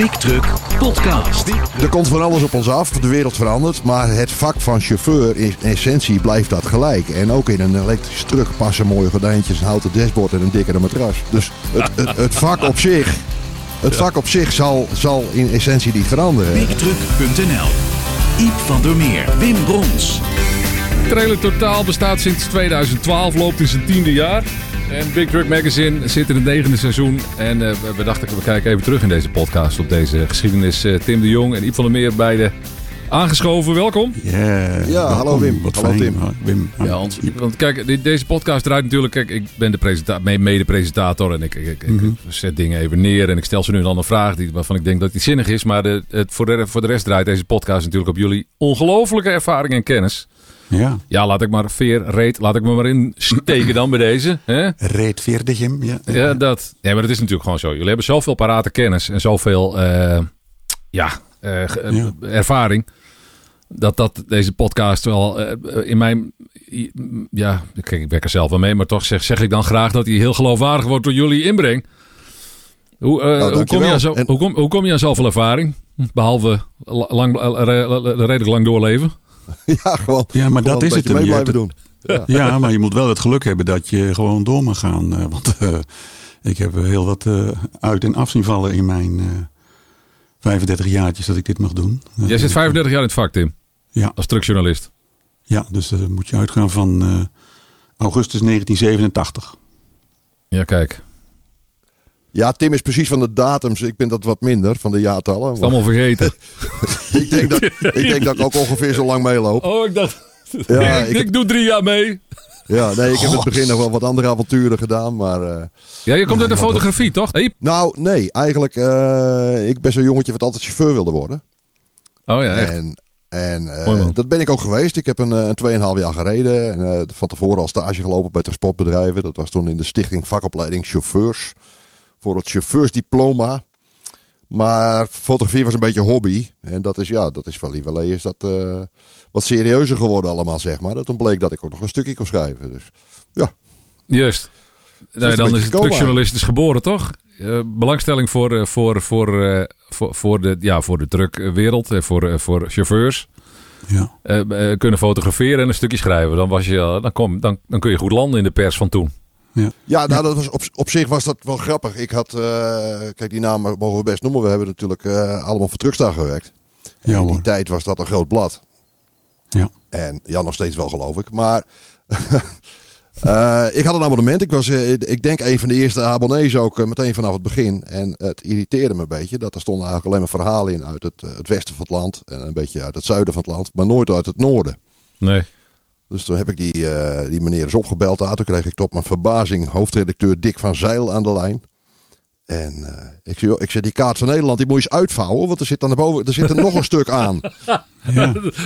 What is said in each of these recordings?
Big Truck Podcast. Er komt van alles op ons af, de wereld verandert, maar het vak van chauffeur in essentie blijft dat gelijk. En ook in een elektrische truck passen mooie gordijntjes, een houten dashboard en een dikkere matras. Dus het, het, het vak op zich, het vak op zich zal, zal in essentie niet veranderen. BigTruck.nl Iep van der Meer, Wim Brons. Trailer Totaal bestaat sinds 2012, loopt in zijn tiende jaar. En Big Truck Magazine zit in het negende seizoen. En eh, we dachten, we kijken even terug in deze podcast op deze geschiedenis. Eh, Tim de Jong en Iep van der Meer beide aangeschoven. Welkom. Ja, Ja, hallo Wim. Wat Hallo fijn. Tim. Wim. Ja, Hans. Want kijk, deze podcast draait natuurlijk... Kijk, ik ben de presenta- me- mede-presentator en ik, ik, ik Mhm. zet dingen even neer. En ik stel ze nu en dan een vraag die, waarvan ik denk dat die zinnig is. Maar de, het, voor, de, voor de rest draait deze podcast natuurlijk op jullie ongelofelijke ervaring en kennis. Ja, Ja, laat ik maar veer, reet, laat ik me maar insteken dan bij deze. Hè? reed Veerdegem. Ja. Ja, dat. Nee, maar dat is natuurlijk gewoon zo. Jullie hebben zoveel parate kennis en zoveel eh, ja, eh, eh, Ja. ervaring. Dat, dat deze podcast wel in mijn. Ja, kijk, ik werk er zelf wel mee, maar toch zeg, zeg ik dan graag dat hij heel geloofwaardig wordt door jullie inbreng. Hoe, eh, hoe, kom je aan zo, En- hoe, kom, hoe kom je aan zoveel ervaring? Behalve la- lang, re- re- redelijk lang doorleven. Ja, gewoon. Ja, maar dat is het mee blijven doen. Ja. Ja, maar je moet wel het geluk hebben dat je gewoon door mag gaan. eh, want eh, ik heb heel wat eh, uit- en af zien vallen in mijn eh 35 jaartjes dat ik dit mag doen. Jij zit 35 jaar in het vak, Tim, Ja, als truckjournalist. ja dus dan moet je uitgaan van eh, augustus 1987. Ja, kijk. Ja, Tim is precies van de datums. Ik ben dat wat minder van de jaartallen. Het is allemaal vergeten. Ik denk, dat, ik denk dat ik ook ongeveer zo lang meeloop. Oh, ik dacht. Ja, ik, ik heb- ik doe drie jaar mee. Ja, nee, ik heb in het begin nog wel wat andere avonturen gedaan, maar... eh, Ja, je komt uit de fotografie, toch? Hey. Nou, nee, eigenlijk, eh, ik ben zo'n jongetje wat altijd chauffeur wilde worden. Oh ja, echt. En, en eh, dat ben ik ook geweest. Ik heb een, een 2,5 jaar gereden. En, van tevoren al stage gelopen bij transportbedrijven. Dat was toen in de stichting vakopleiding chauffeurs. Voor het chauffeursdiploma. Maar fotografie was een beetje hobby. En dat is, ja, dat is van lieverlee is dat eh, wat serieuzer geworden allemaal, zeg maar. Dat toen bleek dat ik ook nog een stukje kon schrijven. Dus ja, Juist. Nee, dan is het truckjournalist is geboren, toch? Eh, belangstelling voor, eh, voor, voor, eh, voor, voor, de, ja, voor de truckwereld, voor, eh, voor chauffeurs. Ja. Kunnen fotograferen en een stukje schrijven. Dan, was je, dan, kom, dan, dan kun je goed landen in de pers van toen. Ja, nou, dat was op, op zich was dat wel grappig. Ik had, eh, kijk, die naam mogen we best noemen. We hebben natuurlijk eh, allemaal voor Truckstar gewerkt. En Ja, in die hoor. tijd was dat een groot blad. Ja. En ja, nog steeds wel geloof ik. Maar eh, ik had een abonnement. Ik was, ik denk, een van de eerste abonnees ook meteen vanaf het begin. En het irriteerde me een beetje. Dat er stonden eigenlijk alleen maar verhalen in uit het, het westen van het land. En een beetje uit het zuiden van het land. Maar nooit uit het noorden. Nee. Dus toen heb ik die, eh, die meneer eens opgebeld. Daar. Toen kreeg ik tot mijn verbazing hoofdredacteur Dick van Zeil aan de lijn. En eh, ik, zei, ik zei, die kaart van Nederland, die moet je eens uitvouwen. Want er zit, dan boven, er zit er nog een stuk aan.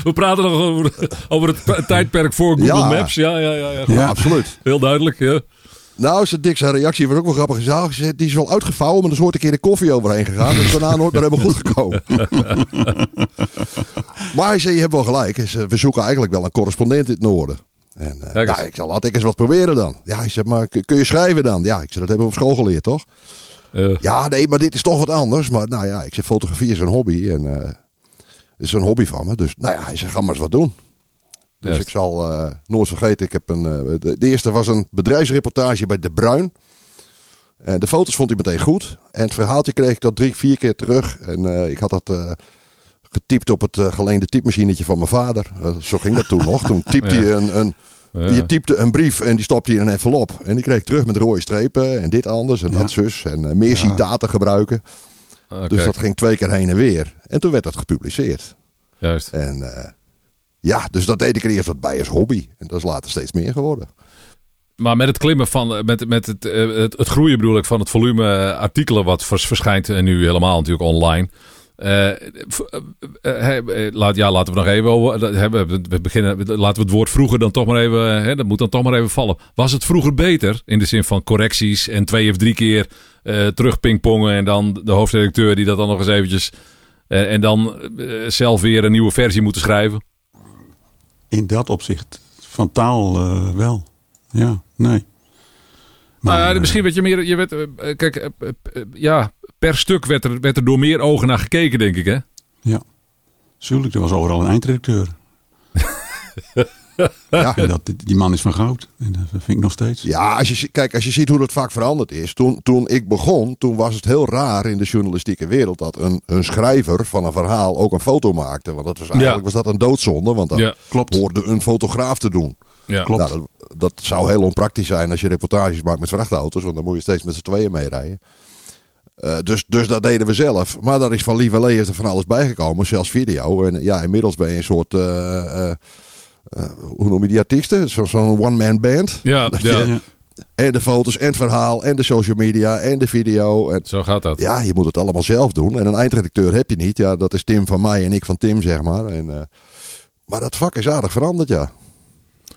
We praten nog over, over het tijdperk voor Google Ja. Maps. Ja, ja, ja, ja. Ja, absoluut. Heel duidelijk. Ja. Nou, zei Dick, zijn reactie was ook wel grappig. Hij zei, zei, die is wel uitgevouwen, maar er is ooit een keer de koffie overheen gegaan. Dat is daarna nooit meer helemaal goed gekomen. maar hij zei, je hebt wel gelijk. Zei, we zoeken eigenlijk wel een correspondent in het noorden. En nou, ik zei, laat ik eens wat proberen dan. Ja, hij zei, maar kun je schrijven dan? Ja, ik zei, dat hebben we op school geleerd, toch? Eh, Ja, nee, maar dit is toch wat anders. Maar nou ja, ik zeg, fotografie is een hobby. En eh is een hobby van me. Dus nou ja, hij zegt, ga maar eens wat doen. Dus Juist. ik zal eh, nooit vergeten, ik heb een, eh, de, de eerste was een bedrijfsreportage bij De Bruin. En de foto's vond hij meteen goed. En het verhaaltje kreeg ik dat drie, vier keer terug. En eh, ik had dat eh, getypt op het eh, geleende typemachinetje van mijn vader. Eh, zo ging dat toen nog. Toen typte Ja. je een, een, ja. je typte een brief en die stopte je in een envelop. En die kreeg ik terug met rode strepen en dit anders en Ja. dat zus. En eh, meer citaten gebruiken. Oké, Dus dat ging twee keer heen en weer. En toen werd dat gepubliceerd. Juist. En eh, ja, dus dat deed ik er eerst wat bij als hobby. En dat is later steeds meer geworden. Maar met het klimmen van, met, met het, eh, het, groeien bedoel ik van het volume artikelen wat vers- verschijnt nu helemaal natuurlijk online. Eh, eh, laat, ja, laten we nog even over. we- beginnen, laten we het woord vroeger dan toch maar even. dat moet dan toch maar even vallen. Was het vroeger beter in de zin van correcties en twee of drie keer eh terug pingpongen en dan de hoofdredacteur die dat dan nog eens eventjes. en dan zelf weer een nieuwe versie moeten schrijven? In dat opzicht van taal eh, wel. Ja, nee. Nou ja, eh, misschien werd je meer. Je werd, eh, kijk, ja, per stuk werd er, werd er door meer ogen naar gekeken, denk ik, hè? Ja, tuurlijk. Er was overal een eindredacteur. Ja. En dat, die man is van goud. En dat vind ik nog steeds. Ja, als je, kijk, als je ziet hoe dat vaak veranderd is. Toen, toen ik begon, toen was het heel raar in de journalistieke wereld dat een, een schrijver van een verhaal ook een foto maakte. Want dat was eigenlijk Ja. was dat een doodzonde, want dat Ja, klopt. hoorde een fotograaf te doen. Ja, Klopt. Nou, dat, dat zou heel onpraktisch zijn als je reportages maakt met vrachtauto's, want dan moet je steeds met z'n tweeën meerijden. Eh, dus, dus dat deden we zelf. Maar daar is van Lieverlee is er van alles bijgekomen, zelfs video. En ja, inmiddels ben je een soort, eh, eh, hoe noem je die artiesten? Zo- Zo'n one-man band. Ja, ja. je-. En de foto's en het verhaal en de social media en de video. En zo gaat dat. ja, je moet het allemaal zelf doen. En een eindredacteur heb je niet. Ja, dat is Tim van mij en ik van Tim, zeg maar. En, eh, maar dat vak is aardig veranderd, ja.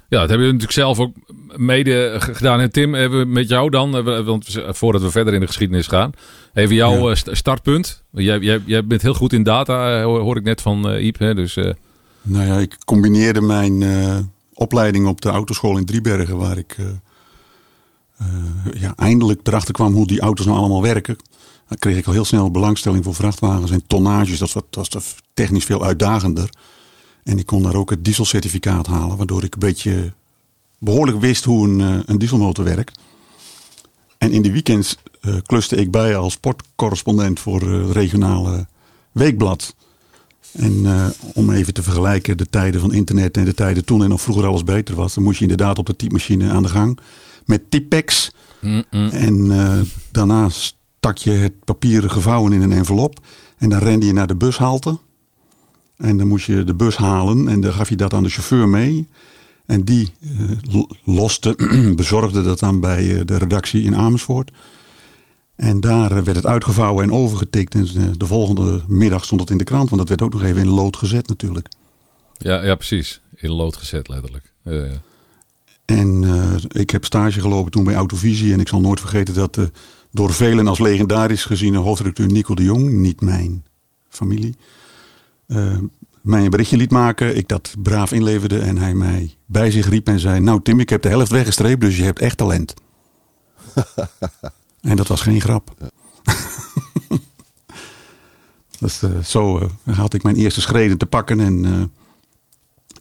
Ja, dat hebben we natuurlijk zelf ook mede gedaan. En Tim, hebben we met jou dan, eh, want voordat we verder in de geschiedenis gaan, even jouw Ja. eh, startpunt. Jij, jij, jij bent heel goed in data, eh, hoor, ik net van eh Iep. Hè? Dus eh, Nou ja, ik combineerde mijn eh, opleiding op de autoschool in Driebergen, waar ik eh, eh, ja, eindelijk erachter kwam hoe die auto's nou allemaal werken. Dan kreeg ik al heel snel belangstelling voor vrachtwagens en tonnages. Dat was, was technisch veel uitdagender. En ik kon daar ook het dieselcertificaat halen, waardoor ik een beetje behoorlijk wist hoe een, een dieselmotor werkt. En in de weekends kluste ik bij als sportcorrespondent voor regionale weekblad. En eh, om even te vergelijken de tijden van internet en de tijden toen en nog vroeger alles beter was. Dan moest je inderdaad op de typemachine aan de gang met mm, mm. En eh, daarna stak je het papieren gevouwen in een envelop. En dan rende je naar de bushalte. En dan moest je de bus halen en dan gaf je dat aan de chauffeur mee. En die eh, lo- loste, bezorgde dat dan bij de redactie in Amersfoort. En daar eh, werd het uitgevouwen en overgetikt. En eh, de volgende middag stond het in de krant. Want dat werd ook nog even in lood gezet natuurlijk. ja, ja, precies. In lood gezet, letterlijk. Eh, En eh, ik heb stage gelopen toen bij Autovisie. En ik zal nooit vergeten dat eh, door velen als legendarisch geziene hoofdredacteur Nico de Jong, niet mijn familie, mij een berichtje liet maken. Ik dat braaf inleverde en hij mij bij zich riep en zei: Nou, Tim, ik heb de helft weggestreept, dus je hebt echt talent. en dat was geen grap. dus, zo eh, had ik mijn eerste schreden te pakken en. eh,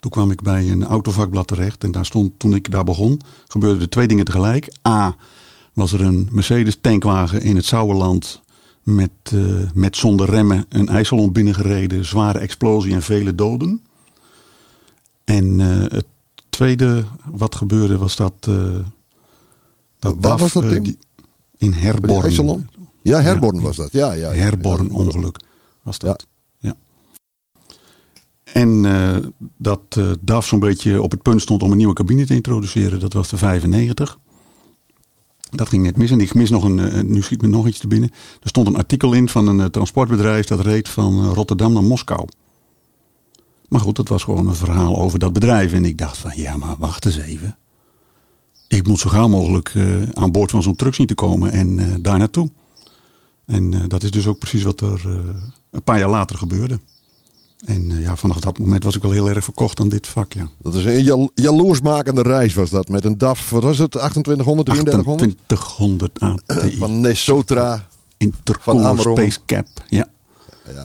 toen kwam ik bij een autovakblad terecht. En daar stond, toen ik daar begon, gebeurden er twee dingen tegelijk. A, was er een Mercedes tankwagen in het Sauerland met, met zonder remmen een IJsselon binnengereden. Zware explosie en vele doden. En het tweede wat gebeurde was dat... dat Waar DAF, was dat, Tim? die- in Herborn. Ja, Herborn was dat. Ja, ja, ja. Herborn ongeluk was dat. Ja. En eh, dat eh DAF zo'n beetje op het punt stond om een nieuwe cabine te introduceren. Dat was de 95. Dat ging net mis. En ik mis nog een, eh, nu schiet me nog iets te binnen. Er stond een artikel in van een transportbedrijf dat reed van Rotterdam naar Moskou. Maar goed, dat was gewoon een verhaal over dat bedrijf. En ik dacht van, ja maar wacht eens even. Ik moet zo gauw mogelijk eh, aan boord van zo'n truck zien te komen en eh, daar naartoe. En eh, dat is dus ook precies wat er een paar jaar later gebeurde. En ja, vanaf dat moment was ik wel heel erg verkocht aan dit vak. Ja. Dat is een jal jaloersmakende reis was dat. Met een DAF, wat was het? 2800, 3300? 2800 ATI. Van Nessotra. Intercooler. Space Cap. Ja.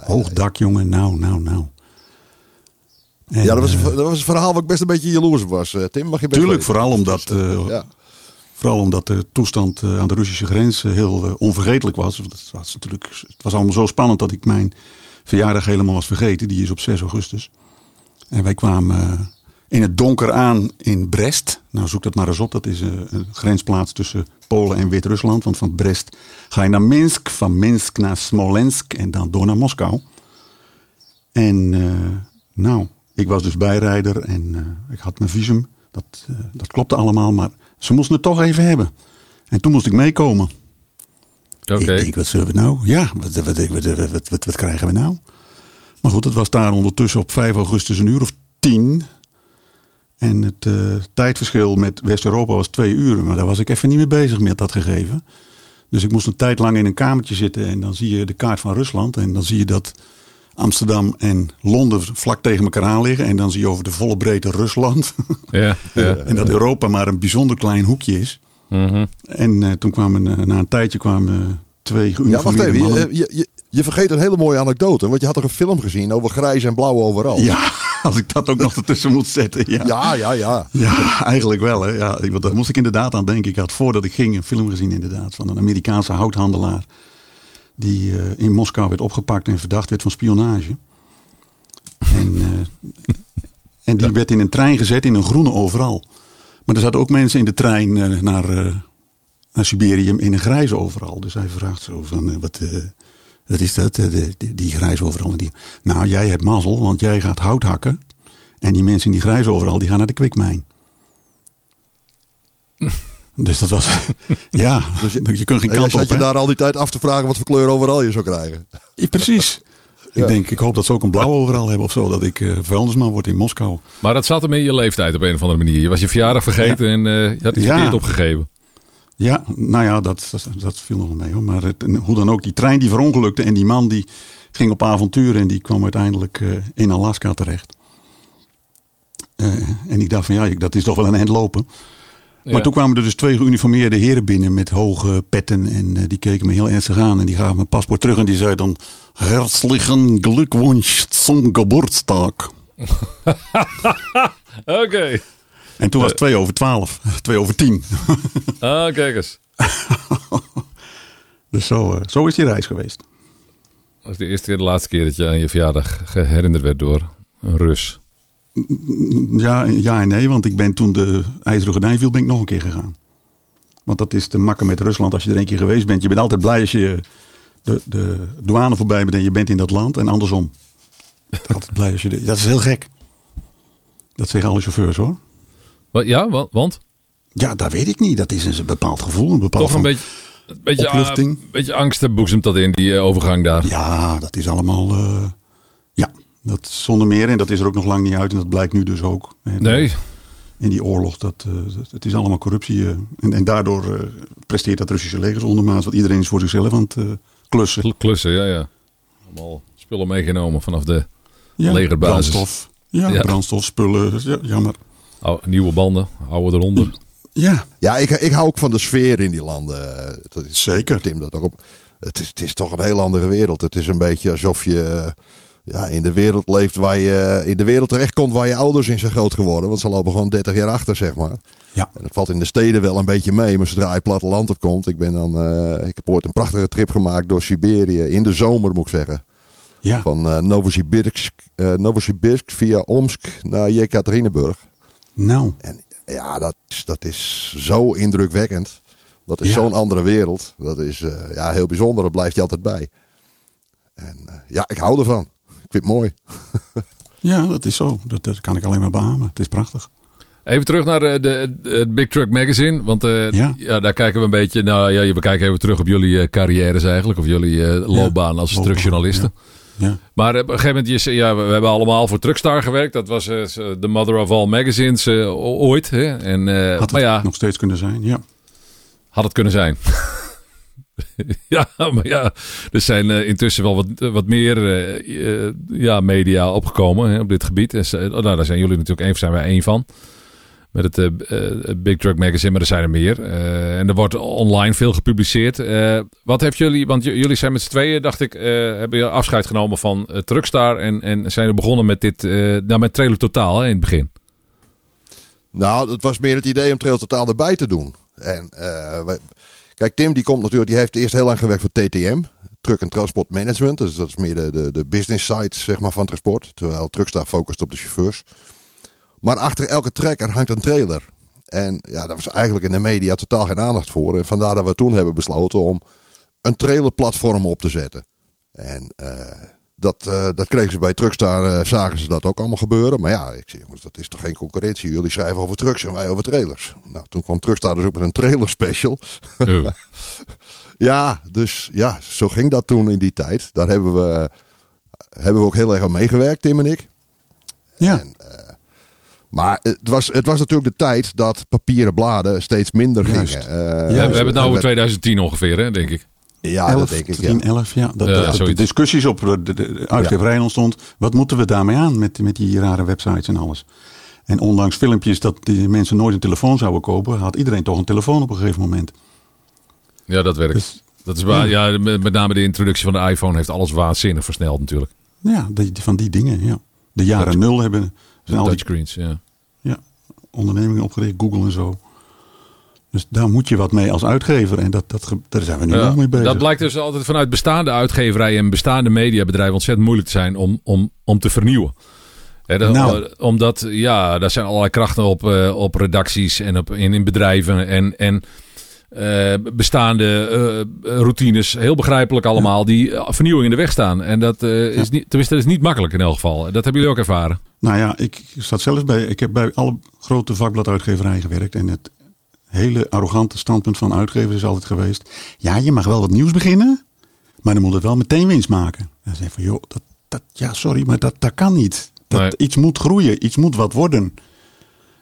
Hoog dak, jongen. Nou, nou, nou. En, Ja, dat was, eh, dat was een verhaal waar ik best een beetje jaloers op was. eh, Tim, mag je best Tuurlijk, weten. vooral omdat, eh, Ja. vooral omdat de toestand aan de Russische grens heel onvergetelijk was. Het was, natuurlijk, het was allemaal zo spannend dat ik mijn verjaardag helemaal was vergeten. Die is op 6 augustus. En wij kwamen in het donker aan in Brest. Nou, zoek dat maar eens op. Dat is een grensplaats tussen Polen en Wit-Rusland. Want van Brest ga je naar Minsk. Van Minsk naar Smolensk. En dan door naar Moskou. En nou, ik was dus bijrijder en eh, ik had mijn visum. Dat, eh, dat klopte allemaal, maar ze moesten het toch even hebben. En toen moest ik meekomen. Oké. Ik denk, wat zullen we nou? Ja, wat, wat, wat, krijgen we nou? Maar goed, het was daar ondertussen op 5 augustus een uur of tien. En het eh, tijdverschil met West-Europa was twee uur. Maar daar was ik even niet mee bezig met dat gegeven. Dus ik moest een tijd lang in een kamertje zitten. En dan zie je de kaart van Rusland. En dan zie je dat Amsterdam en Londen vlak tegen elkaar aan liggen. En dan zie je over de volle breedte Rusland. Ja, ja. en dat Europa maar een bijzonder klein hoekje is. Mhm. En eh, toen kwamen, eh, na een tijdje kwamen twee Ja, wacht even. Je, je, je, je vergeet een hele mooie anekdote. Want je had toch een film gezien over grijs en blauw overal? Ja, als ik dat ook nog ertussen moet zetten. Ja, ja, ja. ja. Ja, eigenlijk wel. Hè. Ja, daar moest ik inderdaad aan denken. Ik had voordat ik ging een film gezien inderdaad van een Amerikaanse houthandelaar. Die eh, in Moskou werd opgepakt en verdacht werd van spionage. En, eh, en die werd in een trein gezet in een groene overal. Maar er zaten ook mensen in de trein eh, naar, naar Siberië in een grijze overal. Dus hij vraagt zo van, wat, wat is dat, de- die, die grijze overal? Die, nou, jij hebt mazzel, want jij gaat hout hakken. En die mensen in die grijze overal, die gaan naar de kwikmijn. dus dat was, ja, Dus je- je, kunt geen kant zat op. je hè? daar al die tijd af te vragen wat voor kleur overal je zou krijgen. Ja, precies. Ja. Ik denk, ik hoop dat ze ook een blauw overal hebben of zo. Dat ik eh vuilnisman word in Moskou. Maar dat zat hem in je leeftijd op een of andere manier. Je was je verjaardag vergeten en eh, je had iets Ja. verkeerd opgegeven. Ja, nou ja, dat, dat, dat viel nog wel mee hoor. Maar het, hoe dan ook, die trein die verongelukte en die man die ging op avontuur en die kwam uiteindelijk eh, in Alaska terecht. Eh, en ik dacht van ja, dat is toch wel een eind lopen. Maar Ja. toen kwamen er dus twee geuniformeerde heren binnen met hoge petten. En eh, die keken me heel ernstig aan. En die gaven mijn paspoort terug en die zei dan... Herzlichen Glückwunsch zum Geburtstag. Oké. En toen was het twee over twaalf. Twee over tien. Ah, kijk eens. dus zo, eh, zo is die reis geweest. Dat is de eerste keer de laatste keer dat je aan je verjaardag geherinnerd werd door een Rus. Ja, ja en nee, want ik ben toen de IJzeren Gordijn viel, ben ik nog een keer gegaan. Want dat is te makken met Rusland als je er een keer geweest bent. Je bent altijd blij als je de, de douane voorbij bent en je bent in dat land. En andersom. Altijd blij als je... de- dat is heel gek. Dat zeggen alle chauffeurs hoor. Wat, ja, wa- want? Ja, dat weet ik niet. Dat is een bepaald gevoel. Een bepaald Toch een beetje, een beetje, opluchting. ah, beetje angst boezemt dat in, die eh, overgang daar. Ja, dat is allemaal... eh, dat zonder meer. En dat is er ook nog lang niet uit. En dat blijkt nu dus ook. Nee, in die oorlog. Dat, eh, dat- het is allemaal corruptie. eh, en, en daardoor eh, presteert dat Russische leger ondermaat. Want iedereen is voor zichzelf aan het eh, klussen. kl- klussen, ja, ja. Allemaal spullen meegenomen vanaf de Ja, legerbasis. Brandstof. Ja, Ja. brandstof, spullen. Ja, jammer. nieuwe banden, oude eronder. Ja, Ja, ik, ik hou ook van de sfeer in die landen. Dat is, Zeker. Tim dat ook op. Het is, het is toch een heel andere wereld. Het is een beetje alsof je ja, in de wereld leeft waar je in de wereld terechtkomt waar je ouders in zijn groot geworden. Want ze lopen gewoon 30 jaar achter, zeg maar. Ja. En dat valt in de steden wel een beetje mee. Maar zodra je platteland opkomt. Ik, ben dan, eh, ik heb ooit een prachtige trip gemaakt door Siberië. In de zomer moet ik zeggen. ja. Van eh Novosibirsk, eh, Novosibirsk via Omsk naar Jekaterinburg. Nou, En ja, dat, is- dat is zo indrukwekkend. Dat is Ja. zo'n andere wereld. Dat is ja, heel bijzonder. Dat blijft je altijd bij. En ja, ik hou ervan. Ik vind het mooi. ja, dat is zo. Dat, dat kan ik alleen maar beamen. Het is prachtig. Even terug naar eh, de, Big Truck Magazine. Want eh, Ja. ja. daar kijken we een beetje. Nou ja, we kijken even terug op jullie eh, carrières eigenlijk. Of jullie eh, loopbaan als truckjournalisten. Ja. Maar op een gegeven moment, je, ja, we, we hebben allemaal voor Truckstar gewerkt. Dat was eh, de mother of all magazines ooit. Hè? En, eh, Had maar het ja, nog steeds kunnen zijn. Ja. had het kunnen zijn. ja, maar ja, er zijn eh, intussen wel wat, wat meer eh, eh, ja, media opgekomen hè, op dit gebied. En, oh, nou, daar zijn jullie natuurlijk één, zijn wij één van. Met het Big Truck Magazine, maar er zijn er meer. En er wordt online veel gepubliceerd. Wat heeft jullie, want jullie zijn met z'n tweeën, dacht ik, hebben je afscheid genomen van Truckstar. En, en zijn er begonnen met dit, nou met Trailer Totaal in het begin. Nou, het was meer het idee om Trail Totaal erbij te doen. En wij- kijk, Tim die komt natuurlijk, die heeft eerst heel lang gewerkt voor TTM. Truck en Transport Management. Dus dat is meer de, de, de business side zeg maar, van transport. Terwijl Truckstar focust op de chauffeurs. Maar achter elke trekker hangt een trailer. En ja, daar was eigenlijk in de media totaal geen aandacht voor. En vandaar dat we toen hebben besloten om een trailerplatform op te zetten. En eh, dat, eh, dat kregen ze bij Truckstar, eh, zagen ze dat ook allemaal gebeuren. Maar ja, ik zeg, jongens, dat is toch geen concurrentie. Jullie schrijven over trucks en wij over trailers. Nou, toen kwam Truckstar dus ook met een trailer special. Oh. Ja, dus ja, zo ging dat toen in die tijd. Daar hebben we, hebben we ook heel erg aan meegewerkt, Tim en ik. Ja. En, eh, maar het was, het was natuurlijk de tijd dat papieren bladen steeds minder gingen. Eh, we hebben het nou over met- 2010 ongeveer, hè, denk ik. Ja, 11, dat denk ik. 10, Ja. 11, ja. Dat, Ja, dat- de discussies op de, de, de uitgeverij ontstond. Wat moeten we daarmee aan met, met die rare websites en alles? En ondanks filmpjes dat die mensen nooit een telefoon zouden kopen, had iedereen toch een telefoon op een gegeven moment. Ja, dat werkt. Dus Dat is waar, ja. met, met name de introductie van de iPhone heeft alles waanzinnig versneld natuurlijk. Ja, die, van die dingen, ja. De jaren Touch- nul hebben zijn al die Touchscreens, ja. ja, ondernemingen opgericht, Google en zo. Dus daar moet je wat mee als uitgever. En dat, dat, daar zijn we nu Ja, nog mee bezig. Dat blijkt dus altijd vanuit bestaande uitgeverijen en bestaande mediabedrijven ontzettend moeilijk te zijn om, om, om te vernieuwen. Dat- Nou. Omdat, ja, daar zijn allerlei krachten op, eh, op redacties en op, in, in bedrijven en, en eh, bestaande eh, routines, heel begrijpelijk allemaal, die vernieuwing in de weg staan. En dat is niet, tenminste, dat is niet makkelijk in elk geval. Dat hebben jullie ook ervaren. Nou ja, ik zat zelfs bij. Ik heb bij alle grote vakbladuitgeverijen gewerkt. En het hele arrogante standpunt van uitgevers is altijd geweest. Ja, je mag wel wat nieuws beginnen. Maar dan moet het wel meteen winst maken. En dan zeg je van joh, dat, dat, ja, sorry, maar dat, dat kan niet. Dat, Nee. Iets moet groeien, iets moet wat worden.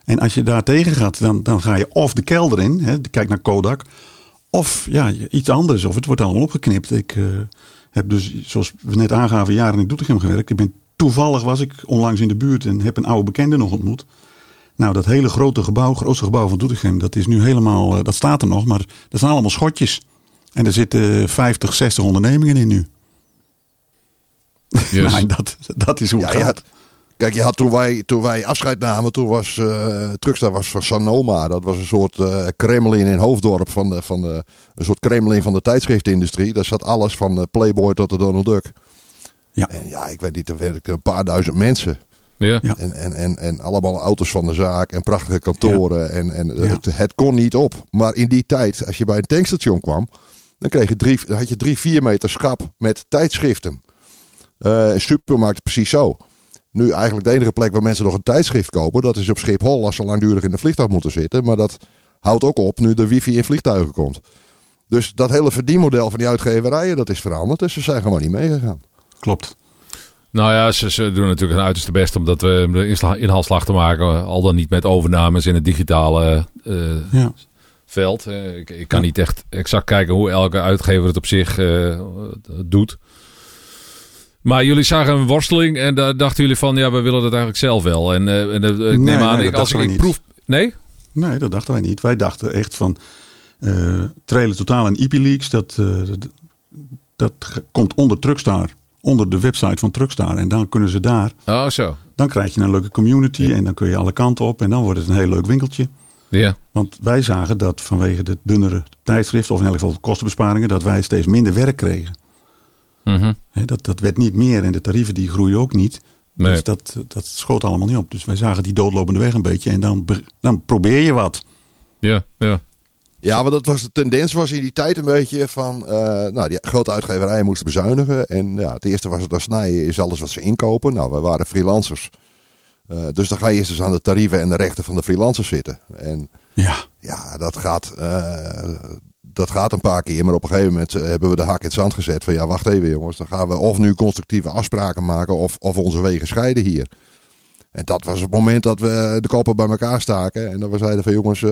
En als je daar tegen gaat, dan, dan ga je of de kelder in. Hè, kijk naar Kodak. Of ja, iets anders. Of het wordt allemaal opgeknipt. Ik eh, heb dus, zoals we net aangaven, jaren in Doetinchem gewerkt. Ik ben, toevallig was ik onlangs in de buurt en heb een oude bekende nog ontmoet. Nou, dat hele grote gebouw, grootste gebouw van Doetinchem, dat is nu helemaal, eh, dat staat er nog, maar dat zijn allemaal schotjes. En er zitten 50, 60 ondernemingen in nu. Yes. Nou, dat, dat is hoe Ja, het gaat. had, kijk, je had toen wij, toen wij afscheid namen, toen was uh, Truckstar was van Sanoma. Dat was een soort eh, Kremlin in Hoofddorp, van de, van de, een soort Kremlin van de tijdschriftindustrie. Daar zat alles van de Playboy tot de Donald Duck. Ja. En ja, ik weet niet, er werkten een paar duizend mensen. Ja. En, en, en, en allemaal auto's van de zaak en prachtige kantoren. En, en Ja. het, het kon niet op. Maar in die tijd, als je bij een tankstation kwam, dan, kreeg je drie, dan had je drie, vier meter schap met tijdschriften. Eh een supermarkt precies zo. Nu eigenlijk de enige plek waar mensen nog een tijdschrift kopen, dat is op Schiphol als ze langdurig in de vliegtuig moeten zitten. Maar dat houdt ook op nu de wifi in vliegtuigen komt. Dus dat hele verdienmodel van die uitgeverijen, dat is veranderd. Dus ze zijn gewoon niet meegegaan. Klopt. Nou ja, ze, ze doen natuurlijk hun uiterste best om dat we de inhaalslag te maken. Al dan niet met overnames in het digitale eh, Ja. veld. Eh, ik, ik kan Ja. niet echt exact kijken hoe elke uitgever het op zich eh, doet. Maar jullie zagen een worsteling en daar dachten jullie van, ja, we willen dat eigenlijk zelf wel. En, eh, en eh, ik Nee, neem aan, nee, ik, dat als ik, ik proef... Nee? Nee, dat dachten wij niet. Wij dachten echt van eh Trailer Totaal en IP Leaks, dat, eh, dat, komt onder Truckstar. Onder de website van Truckstar. En dan kunnen ze daar, Oh, zo. dan krijg je een leuke community en dan kun je alle kanten op. En dan wordt het een heel leuk winkeltje. Ja. Want wij zagen dat vanwege de dunnere tijdschrift, of in elk geval de kostenbesparingen, dat wij steeds minder werk kregen. Mhm. Dat, dat werd niet meer en de tarieven die groeien ook niet. Nee. Dus dat, dat schoot allemaal niet op. Dus wij zagen die doodlopende weg een beetje. En dan, dan probeer je wat. Ja, ja. Ja, maar dat was de tendens was in die tijd een beetje van, eh, nou, die grote uitgeverijen moesten bezuinigen. En ja, het eerste was dat snijden is alles wat ze inkopen. Nou, wij waren freelancers. Eh, dus dan ga je eerst eens aan de tarieven en de rechten van de freelancers zitten. En Ja, ja, dat gaat, eh, dat gaat een paar keer. Maar op een gegeven moment hebben we de hak in het zand gezet. Van ja, wacht even jongens. Dan gaan we of nu constructieve afspraken maken of, of onze wegen scheiden hier. En dat was het moment dat we de koppen bij elkaar staken. En dat we zeiden van jongens,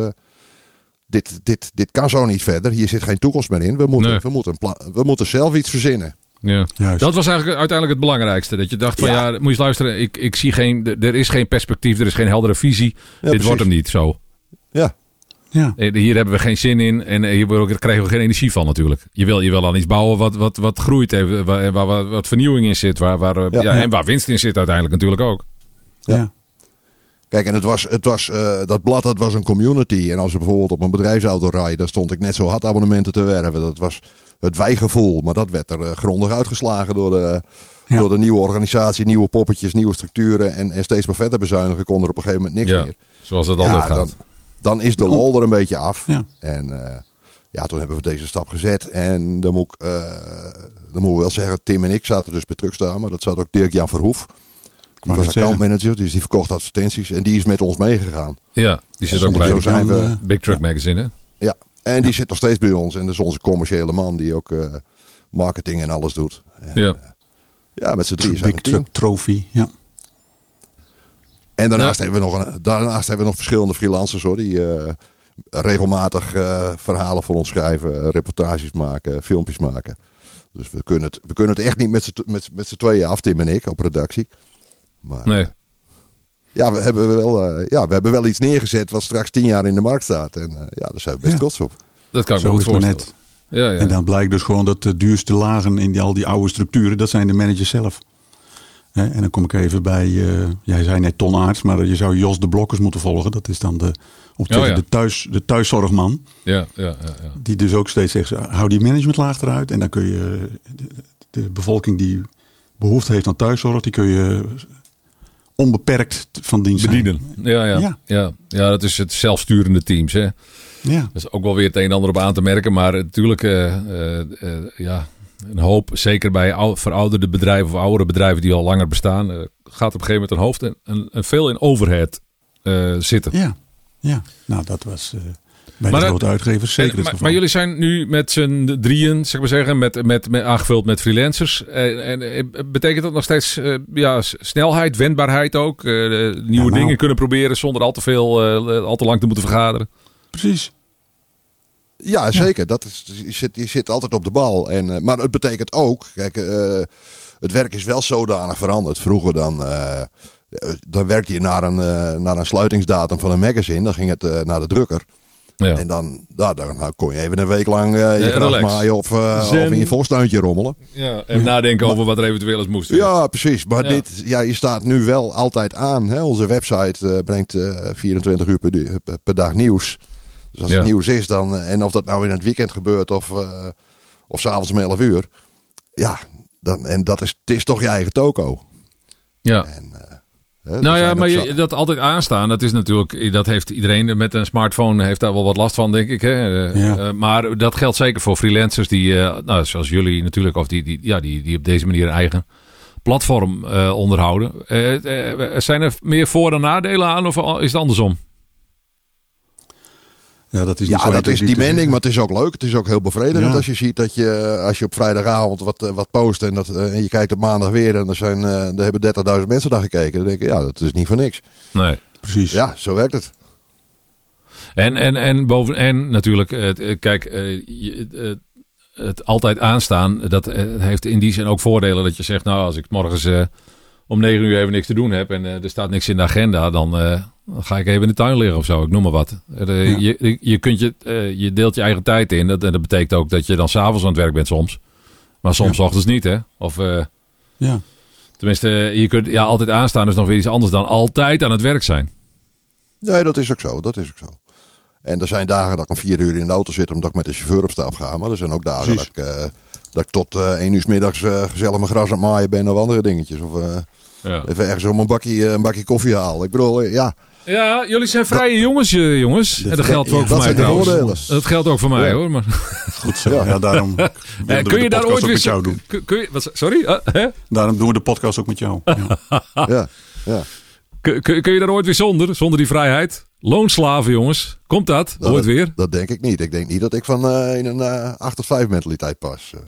dit, dit, dit kan zo niet verder. Hier zit geen toekomst meer in. We moeten, Nee. we moeten, we moeten zelf iets verzinnen. ja. juist. Dat was eigenlijk uiteindelijk het belangrijkste. Dat je dacht van, ja, Ja. moet je eens luisteren. Ik, ik zie geen, er is geen perspectief, er is geen heldere visie. Dit precies. wordt hem niet zo. Ja, ja. Eh, Hier hebben we geen zin in en eh, hier krijgen we geen energie van natuurlijk. Je wil, je wil aan iets bouwen wat, wat, wat groeit, even, waar, waar, waar wat vernieuwing in zit. Waar, waar, eh, Ja. ja, en waar winst in zit uiteindelijk natuurlijk ook. Ja. Kijk, en het was, het was, eh, dat blad dat was een community. En als we bijvoorbeeld op een bedrijfsauto rijden, dan stond ik net zo hard abonnementen te werven. Dat was het wijgevoel. Maar dat werd er eh, grondig uitgeslagen door de, Ja. door de nieuwe organisatie, nieuwe poppetjes, nieuwe structuren. En, en steeds maar verder bezuinigen kon er op een gegeven moment niks Ja, meer. zoals het altijd Ja, gaat. dan, dan is de lol er een beetje af. En eh, ja, toen hebben we deze stap gezet. En dan moet, ik, dan moeten we wel zeggen, Tim en ik zaten dus bij Truckstar. Maar dat zat ook Dirk-Jan Verhoef. Die was accountmanager, dus die verkocht advertenties. En die is met ons meegegaan. Ja, die zit Ja, ook bij zo zijn we- eh, Big Truck Magazine. Hè? Ja, en die zit nog steeds bij ons. En dat is onze commerciële man die ook eh, marketing en alles doet. En, Ja. ja, met z'n drieën zijn Big. Truck Trophy. Ja. En daarnaast, Ja. hebben we nog een, daarnaast hebben we nog verschillende freelancers hoor, die eh, regelmatig eh, verhalen voor ons schrijven, eh, reportages maken, filmpjes maken. Dus we kunnen het, we kunnen het echt niet met z'n tweeën af, Tim en ik, op redactie. Maar Nee. ja, we hebben wel, eh, ja, we hebben wel iets neergezet wat straks tien jaar in de markt staat. En eh, ja, daar zijn we best Ja. trots op. Dat kan ik me Zo goed is het maar voorstellen. Ja, ja. En dan blijkt dus gewoon dat de duurste lagen in die, al die oude structuren, dat zijn de managers zelf. Hè, en dan kom ik even bij, eh, jij zei net Ton Aerts, maar je zou Jos de Blokkers moeten volgen. Dat is dan de, te Oh, ja. de, thuis, de thuiszorgman. ja, ja, ja, ja. Die dus ook steeds zegt, hou die managementlaag eruit. En dan kun je de, de bevolking die behoefte heeft aan thuiszorg, die kun je onbeperkt van dienst. Bedienen. Ja, ja, ja. Ja. ja. dat is het zelfsturende teams. Hè. Ja, Dat is ook wel weer het een en ander op aan te merken. Maar natuurlijk, eh, eh, eh, ja, een hoop, zeker bij ou- verouderde bedrijven of oudere bedrijven die al langer bestaan, gaat op een gegeven moment een hoofd en, en, en veel in overhead eh, zitten. ja, ja. Nou, dat was bij Maar de grote uitgevers zeker het maar, geval. maar jullie zijn nu met z'n drieën, zeg maar zeggen, met, met, met, aangevuld met freelancers. En, en eh, betekent dat nog steeds eh, ja, snelheid, wendbaarheid ook? Eh, nieuwe nou. dingen kunnen proberen zonder al te veel, eh, al te lang te moeten vergaderen? Precies. Ja, zeker. Dat is, je, zit, je zit altijd op de bal. En, eh, maar het betekent ook, kijk, eh, het werk is wel zodanig veranderd. Vroeger dan, eh, eh, dan werkte je naar een, eh, naar een sluitingsdatum van een magazine. Dan ging het eh, naar de drukker. Ja. En dan, nou, dan kon je even een week lang eh, je Ja, gras relax. maaien of, eh, of in je voorstuintje rommelen. Ja, en nadenken over wat er eventueel eens moest. Ja, precies. Maar Ja. dit, ja, je staat nu wel altijd aan. Hè? Onze website eh, brengt eh, 24 uur per, dag nieuws. Dus als Ja. het nieuws is, dan, en of dat nou in het weekend gebeurt of, eh of s'avonds om 11 uur. Ja, dan, en dat is, het is toch je eigen toko. Ja. En, Nou ja, maar je, dat altijd aanstaan, dat is natuurlijk, dat heeft iedereen met een smartphone heeft daar wel wat last van, denk ik. Hè? Eh, Ja. eh, maar dat geldt zeker voor freelancers die, eh, nou, zoals jullie natuurlijk, of die, die, ja, die, die op deze manier een eigen platform eh, onderhouden. Zijn er meer voor- dan nadelen aan of is het andersom? Ja, dat is Ja, dat is te demanding, maar het is ook leuk. Het is ook heel bevredigend Ja. als je ziet dat je, als je op vrijdagavond wat, eh, wat post en, dat, eh, en je kijkt op maandag weer en er, zijn, eh, er hebben 30.000 mensen daar gekeken. Dan denk je, ja, dat is niet voor niks. Nee. Precies. Ja, zo werkt het. En, en, en, boven, en natuurlijk, het- kijk, eh, je- eh, het altijd aanstaan, dat heeft in die zin ook voordelen dat je zegt, nou, als ik morgens eh, om negen uur even niks te doen heb en er staat niks in de agenda, dan, eh, dan ga ik even in de tuin liggen of zo, ik noem maar wat. Eh, Ja. je, je, kunt je, eh, je deelt je eigen tijd in, dat, en dat betekent ook dat je dan s'avonds aan het werk bent soms. Maar soms Ja. ochtends niet, hè? Of eh, Ja. tenminste, je kunt ja, altijd aanstaan is nog weer iets anders dan altijd aan het werk zijn. Nee, dat is ook zo. Dat is ook zo. En er zijn dagen dat ik om vier uur in de auto zit omdat ik met de chauffeur op stap ga. Maar er zijn ook dagen dat ik, dat ik tot één uur 's middags gezellig mijn gras aan het maaien ben of andere dingetjes. Of Ja. even ergens om een bakje, een bakje koffie halen. Ik bedoel, ja, Ja, jullie zijn vrije jongens, eh, jongens. En dat geldt ook dat voor mij trouwens. Dat geldt ook voor mij Ja. hoor. Maar, Goed zo. Ja. Ja, daarom Eh, kun je de daar ooit weer met jou doen. Kun, kun je, wat, sorry? Eh, hè? Daarom doen we de podcast ook met jou. Ja. ja, ja. Kun, kun, kun je daar ooit weer zonder? Zonder die vrijheid? Loonslaven, jongens. Komt dat? Nou, ooit dat, weer? Dat denk ik niet. Ik denk niet dat ik van eh, in een eh 8 tot 5 mentaliteit pas. Ik weet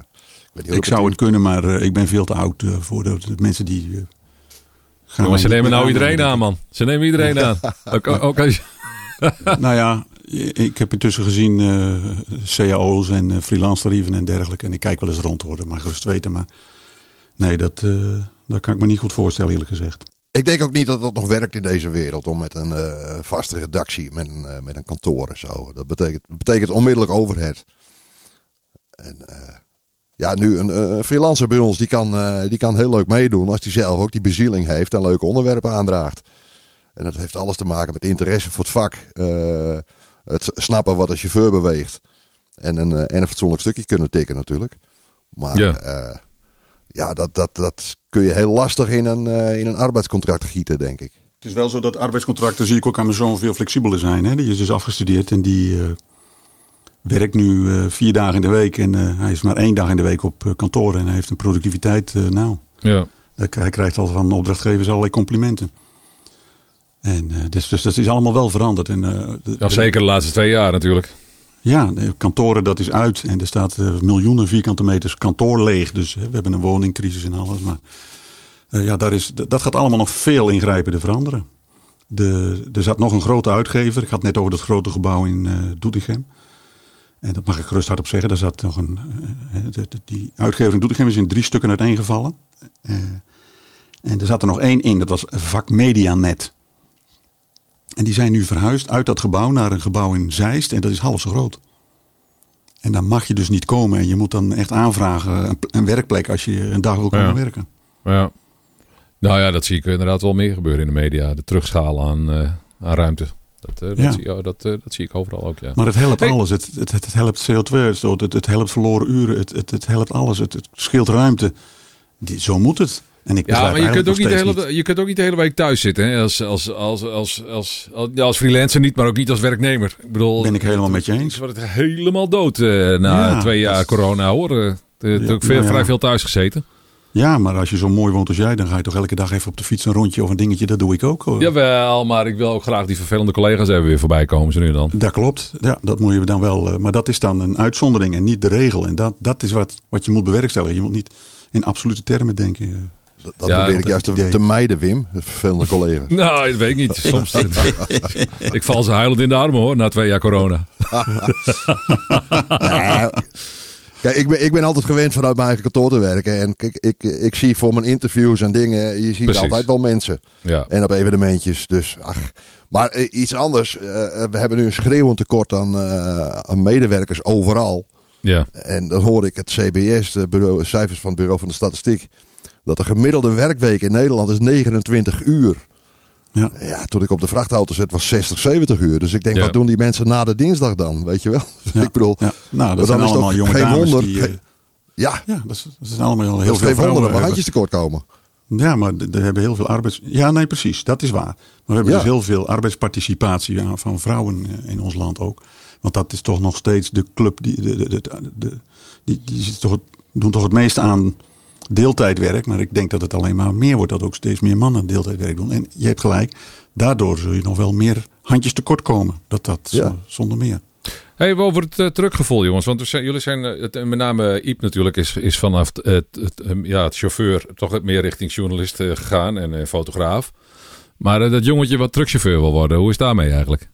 niet hoe Ik dat zou het kunnen, maar ik ben veel te oud voor de, de mensen die... gaan Jongens, ze nemen nou iedereen aan, man. Ze nemen iedereen aan. Ook, ook als je- Nou ja, ik heb intussen gezien eh, cao's en eh, freelance tarieven en dergelijke. En ik kijk wel eens rond hoor, dat mag gerust weten. Maar nee, dat, eh, dat kan ik me niet goed voorstellen eerlijk gezegd. Ik denk ook niet dat dat nog werkt in deze wereld om met een eh, vaste redactie, met een, eh, met een kantoor en zo. Dat betekent, betekent onmiddellijk overhead. En eh, ja, nu een, eh, een freelancer bij ons, die kan, eh, die kan heel leuk meedoen als hij zelf ook die bezieling heeft en leuke onderwerpen aandraagt. En dat heeft alles te maken met interesse voor het vak. eh, het snappen wat een chauffeur beweegt. En een, eh, en een fatsoenlijk stukje kunnen tikken natuurlijk. Maar Ja. ja, ja dat, dat, dat kun je heel lastig in een, eh, in een arbeidscontract gieten, denk ik. Het is wel zo dat arbeidscontracten, zie ik ook aan mijn zoon, veel flexibeler zijn. Hè? Die is dus afgestudeerd en die eh, werkt nu eh, vier dagen in de week. En eh, hij is maar één dag in de week op eh, kantoor. En hij heeft een productiviteit, nou, ja. hij krijgt al van opdrachtgevers allerlei complimenten. En, dus, dus dat is allemaal wel veranderd. En, ja, zeker de laatste twee jaar natuurlijk. Ja, de kantoren dat is uit. En er staat miljoenen vierkante meters kantoor leeg. Dus we hebben een woningcrisis en alles. Maar ja, daar is, dat gaat allemaal nog veel ingrijpender veranderen. De, er zat nog een grote uitgever. Ik had net over dat grote gebouw in eh Doetinchem. En dat mag ik gerust hardop zeggen. Daar zat nog een, eh, de- de- die uitgever in Doetinchem is in drie stukken uiteengevallen. Eh, en er zat er nog één in. Dat was vak Medianet. En die zijn nu verhuisd uit dat gebouw naar een gebouw in Zeist. En dat is half zo groot. En dan mag je dus niet komen. En je moet dan echt aanvragen een, een werkplek als je een dag wil komen Ja. werken. Ja. Nou ja, dat zie ik inderdaad wel meer gebeuren in de media. De terugschalen aan, eh, aan ruimte. Dat, eh, dat, Ja. zie, ja, dat, eh, dat zie ik overal ook, ja. Maar het helpt Hey. alles. Het, het, het, het helpt CO2-uitstoot. Het, het helpt verloren uren. Het, het, het helpt alles. Het, het scheelt ruimte. Die, zo moet het. En ik Ja, maar je kunt, ook niet de hele, je kunt ook niet de hele week thuis zitten. Hè? Als, als, als, als, als, als, ja, als freelancer niet, maar ook niet als werknemer. Ik bedoel, Ben ik helemaal met je eens. Het wordt helemaal dood eh, na Ja, twee jaar corona hoor. Eh, Ik heb Ja, ook veel, nou ja. vrij veel thuis gezeten. Ja, maar als je zo mooi woont als jij, dan ga je toch elke dag even op de fiets een rondje of een dingetje. Dat doe ik ook. Hoor. Jawel, maar ik wil ook graag die vervelende collega's even weer voorbij komen. Zo nu dan. Dat klopt. Ja, dat moet je dan wel. eh, Maar dat is dan een uitzondering en niet de regel. En dat, dat is wat, wat je moet bewerkstelligen. Je moet niet in absolute termen denken. eh. Dat, dat Ja, probeer ik juist te, te mijden, Wim. De vervelende collega. Nou, dat weet ik niet. Soms. ik val ze huilend in de armen hoor, na twee jaar corona. Ja. Kijk, ik ben, ik ben altijd gewend vanuit mijn eigen kantoor te werken. En kijk, ik, ik zie voor mijn interviews en dingen, je ziet Precies. altijd wel mensen. Ja. En op evenementjes. Dus, ach. Maar eh, iets anders. eh, we hebben nu een schreeuwend tekort aan, eh, aan medewerkers overal. Ja. En dan hoor ik het CBS, de bureau, cijfers van het Bureau van de Statistiek. Dat de gemiddelde werkweek in Nederland is 29 uur. Ja. Ja, toen ik op de vrachtauto zat was 60, 70 uur. Dus ik denk, Ja. wat doen die mensen na de dinsdag dan? Weet je wel? Ja. ik bedoel, Ja. Nou, dat zijn allemaal jonge geen dames wonder- die... eh, ja, ja, dat, zijn allemaal heel veel geen wonder vrouwen hebben. handjes tekort komen. Ja, maar er hebben heel veel arbeids... Ja, nee, precies. Dat is waar. Maar we hebben dus heel veel arbeidsparticipatie van vrouwen eh, in ons land ook. Want dat is toch nog steeds de club die... De, de, de, de- die, die zit toch, doen toch het meeste aan deeltijdwerk. Maar ik denk dat het alleen maar meer wordt. Dat ook steeds meer mannen deeltijdwerk doen. En je hebt gelijk. Daardoor zul je nog wel meer handjes tekort komen. Dat dat Ja. zonder meer. Hey, over het uh, jongens. Want zijn, jullie zijn, eh, het, met name Iep natuurlijk, is, is vanaf het, het, het, ja, het chauffeur toch het meer richting journalist eh, gegaan en fotograaf. Maar dat jongetje wat truckchauffeur wil worden, hoe is daarmee eigenlijk?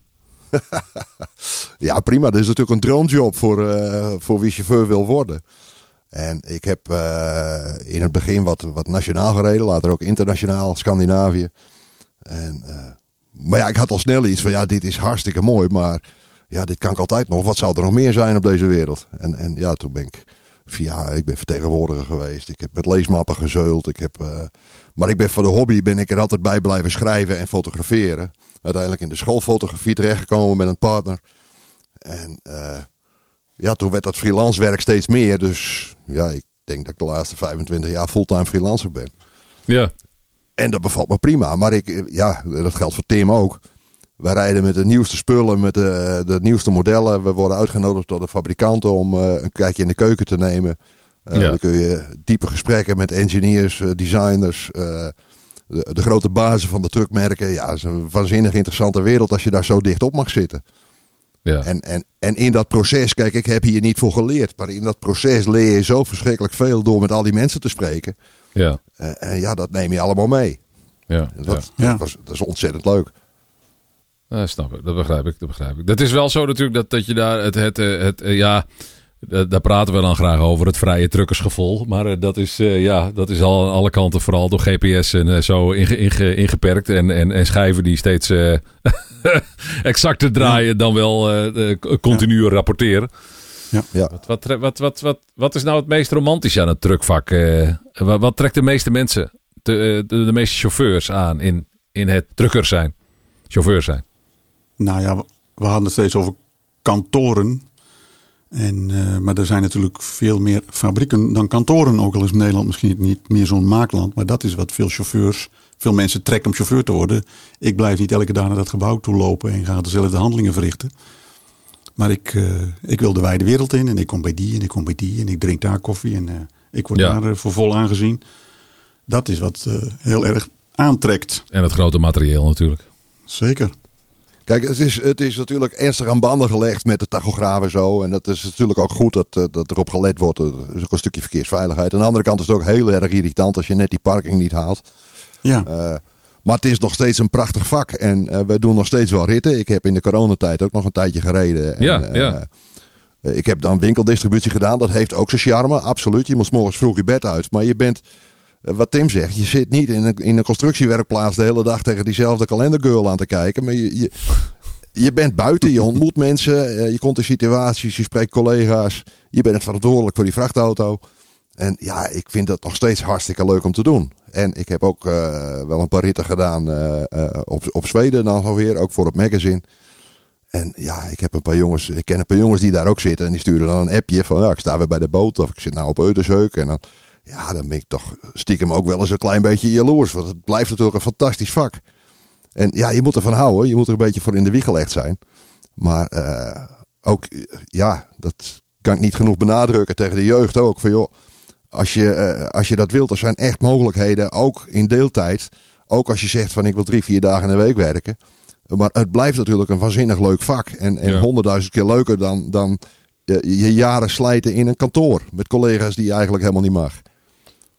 Ja, prima. Dat is natuurlijk een droomjob voor, eh, voor wie chauffeur wil worden. En ik heb eh, in het begin wat, wat nationaal gereden, later ook internationaal, Scandinavië. En, eh, maar ja, ik had al snel iets van, ja, dit is hartstikke mooi, maar ja, dit kan ik altijd nog. Wat zou er nog meer zijn op deze wereld? En, en ja, toen ben ik via, ik ben vertegenwoordiger geweest. Ik heb met leesmappen gezeuld. Ik heb, eh, maar ik ben voor de hobby ben ik er altijd bij blijven schrijven en fotograferen. Uiteindelijk in de schoolfotografie terechtgekomen met een partner. En ja, toen werd dat freelance werk steeds meer. Dus ja, ik denk dat ik de laatste 25 jaar fulltime freelancer ben. Ja, En dat bevalt me prima. Maar ik, ja, dat geldt voor Tim ook. Wij rijden met de nieuwste spullen, met de, de nieuwste modellen. We worden uitgenodigd door de fabrikanten om eh, een kijkje in de keuken te nemen. Eh, Ja. Dan kun je diepe gesprekken met engineers, eh, designers, de, de grote bazen van de truckmerken. Ja, het is een waanzinnig interessante wereld als je daar zo dicht op mag zitten. Ja. En, en, en in dat proces, kijk, ik heb hier niet voor geleerd. Maar in dat proces leer je zo verschrikkelijk veel door met al die mensen te spreken. ja, Eh, en ja, dat neem je allemaal mee. ja, Dat, ja. dat, Ja. was, dat is ontzettend leuk. Ja, snap ik. Dat begrijp ik. Dat begrijp ik. Dat is wel zo natuurlijk dat, dat je daar het, het, eh, het, eh, ja, da- daar praten we dan graag over, het vrije truckersgevoel. Maar dat is, eh, ja, dat is al aan alle kanten vooral door GPS en zo inge, inge- ingeperkt. En, en, en schijven die steeds eh exacter draaien dan wel eh, eh, continu rapporteren. Ja. Wat, wat, wat, wat, wat, wat is nou het meest romantisch aan het truckvak? Eh, wat, wat trekt de meeste mensen, de, de, de meeste chauffeurs aan in, in het trucker zijn? Chauffeur zijn. Nou ja, we- hadden het steeds over kantoren. En, maar er zijn natuurlijk veel meer fabrieken dan kantoren. Ook al is Nederland misschien niet meer zo'n maakland. Maar dat is wat veel chauffeurs, veel mensen trekken om chauffeur te worden. Ik blijf niet elke dag naar dat gebouw toe lopen en ga dezelfde handelingen verrichten. Maar ik, eh, ik wil de wijde wereld in en ik kom bij die en ik kom bij die en ik drink daar koffie en eh, ik word Ja. daar eh, voor vol aangezien. Dat is wat eh, heel erg aantrekt. En het grote materieel natuurlijk. Zeker. Kijk, het is, het is natuurlijk ernstig aan banden gelegd met de tachograaf en zo. En dat is natuurlijk ook goed dat, dat erop gelet wordt. Dat is ook een stukje verkeersveiligheid. Aan de andere kant is het ook heel erg irritant als je net die parking niet haalt. Ja. Eh, maar het is nog steeds een prachtig vak. En eh, we doen nog steeds wel ritten. Ik heb in de coronatijd ook nog een tijdje gereden. En, Ja, eh, ja. ik heb dan winkeldistributie gedaan. Dat heeft ook zijn charme, absoluut. Je moet morgens vroeg je bed uit. Maar je bent, wat Tim zegt, je zit niet in een, in een constructiewerkplaats de hele dag tegen diezelfde kalendergirl aan te kijken. Maar je, je, je bent buiten, je ontmoet mensen, je komt in situaties, je spreekt collega's. Je bent verantwoordelijk voor die vrachtauto. En ja, ik vind dat nog steeds hartstikke leuk om te doen. En ik heb ook uh, wel een paar ritten gedaan uh, uh, op, op Zweden dan alweer, ook voor het magazine. En ja, ik heb een paar jongens, ik ken een paar jongens die daar ook zitten. En die sturen dan een appje van, ja, ik sta weer bij de boot. Of ik zit nou op Eudersheuk. En dan, ja, dan ben ik toch stiekem ook wel eens een klein beetje jaloers. Want het blijft natuurlijk een fantastisch vak. En ja, je moet ervan houden. Je moet er een beetje voor in de wieg gelegd zijn. Maar ook, ja, dat kan ik niet genoeg benadrukken tegen de jeugd ook. Van joh, als je, uh, als je dat wilt, er zijn echt mogelijkheden, ook in deeltijd. Ook als je zegt van ik wil drie, vier dagen in de week werken. Maar het blijft natuurlijk een waanzinnig leuk vak. En, en honderdduizend ja. keer leuker dan, dan je, je, jaren slijten in een kantoor. Met collega's die je eigenlijk helemaal niet mag.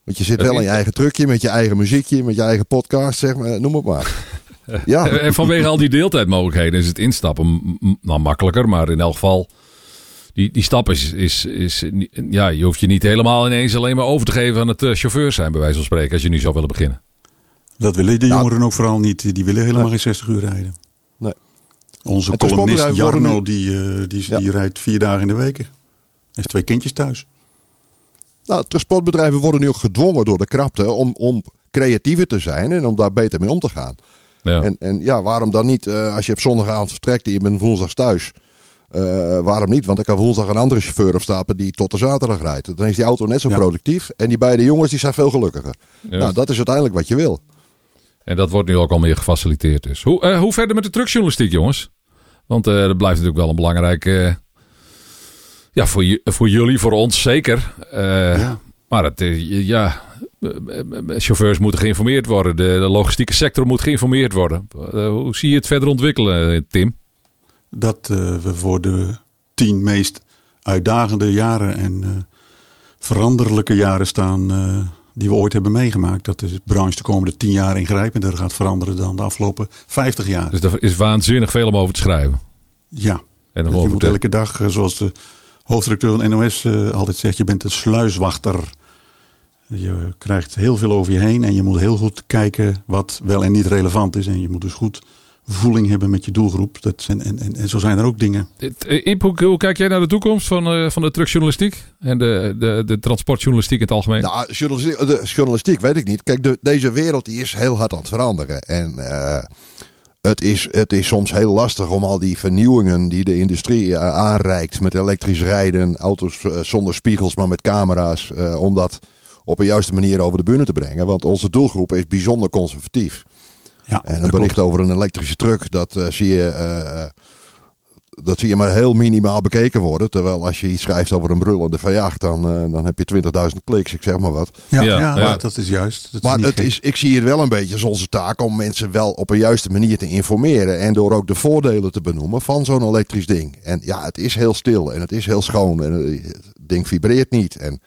Want je zit wel in je eigen trucje, met je eigen muziekje, met je eigen podcast, zeg maar, noem het maar. ja. En vanwege al die deeltijdmogelijkheden is het instappen nou, makkelijker. Maar in elk geval die, die stap is, is, is, ja, je hoeft je niet helemaal ineens alleen maar over te geven aan het uh, chauffeur zijn, bij wijze van spreken, als je nu zou willen beginnen. Dat willen de jongeren ook vooral niet. Die willen helemaal geen 60 uur rijden. Nee. Onze columnist Jarno, die, uh, die, ja. die rijdt vier dagen in de week. Hij heeft twee kindjes thuis. Nou, transportbedrijven worden nu ook gedwongen door de krapte om, om creatiever te zijn en om daar beter mee om te gaan. Ja. En, en ja, waarom dan niet, uh, als je op zondagavond vertrekt en je bent woensdags thuis, uh, waarom niet? Want ik kan woensdag een andere chauffeur opstapen die tot de zaterdag rijdt. Dan is die auto net zo ja. productief. En die beide jongens die zijn veel gelukkiger. Nou, dat is uiteindelijk wat je wil. En dat wordt nu ook al meer gefaciliteerd. Dus. Hoe, uh, hoe verder met de truckjournalistiek, jongens? Want uh, dat blijft natuurlijk wel een belangrijk... ja, voor, voor jullie, voor ons zeker. Ja. Maar het, ja, chauffeurs moeten geïnformeerd worden. De, de logistieke sector moet geïnformeerd worden. hoe zie je het verder ontwikkelen, Tim? Dat uh, we voor de tien meest uitdagende jaren en uh, veranderlijke jaren staan uh, die we ooit hebben meegemaakt. Dat de branche de komende tien jaar ingrijpender gaat veranderen dan de afgelopen vijftig jaar. Dus er is waanzinnig veel om over te schrijven. Ja, en je moet elke dag, zoals de hoofdredacteur van NOS altijd zegt, je bent een sluiswachter. Je krijgt heel veel over je heen en je moet heel goed kijken wat wel en niet relevant is. En je moet dus goed voeling hebben met je doelgroep. Dat zijn, en, en, en zo zijn er ook dingen. Eh, Ip, hoe, hoe, kijk jij naar de toekomst van, uh, van de truckjournalistiek en de, de, de transportjournalistiek in het algemeen? Nou, journalistiek, de journalistiek weet ik niet. Kijk, de, deze wereld die is heel hard aan het veranderen. En uh, het, is, het is soms heel lastig om al die vernieuwingen die de industrie uh, aanreikt met elektrisch rijden, auto's zonder spiegels, maar met camera's, om dat op een juiste manier over de bühne te brengen. Want onze doelgroep is bijzonder conservatief. Ja, en een bericht over een elektrische truck, dat uh, zie je. Uh, dat zie je maar heel minimaal bekeken worden. Terwijl als je iets schrijft over een brullende V8, dan, uh, dan heb je 20.000 kliks, ik zeg maar wat. Ja, ja, ja, ja. dat is juist. Dat maar is het is, ik zie het wel een beetje als onze taak om mensen wel op een juiste manier te informeren. En door ook de voordelen te benoemen van zo'n elektrisch ding. En ja, het is heel stil en het is heel schoon en het ding vibreert niet. En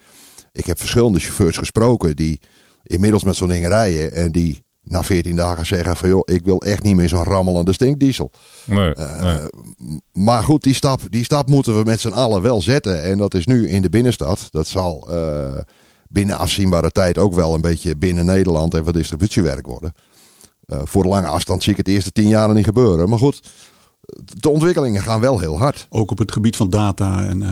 ik heb verschillende chauffeurs gesproken die inmiddels met zo'n ding rijden en die na 14 dagen zeggen van joh, ik wil echt niet meer zo'n rammelende stinkdiesel. Nee, uh, nee. Maar goed, die stap, die stap moeten we met z'n allen wel zetten. En dat is nu in de binnenstad. Dat zal uh, binnen afzienbare tijd ook wel een beetje binnen Nederland en wat distributiewerk worden. Uh, voor de lange afstand zie ik het de eerste tien jaar niet gebeuren. Maar goed, de ontwikkelingen gaan wel heel hard. Ook op het gebied van data en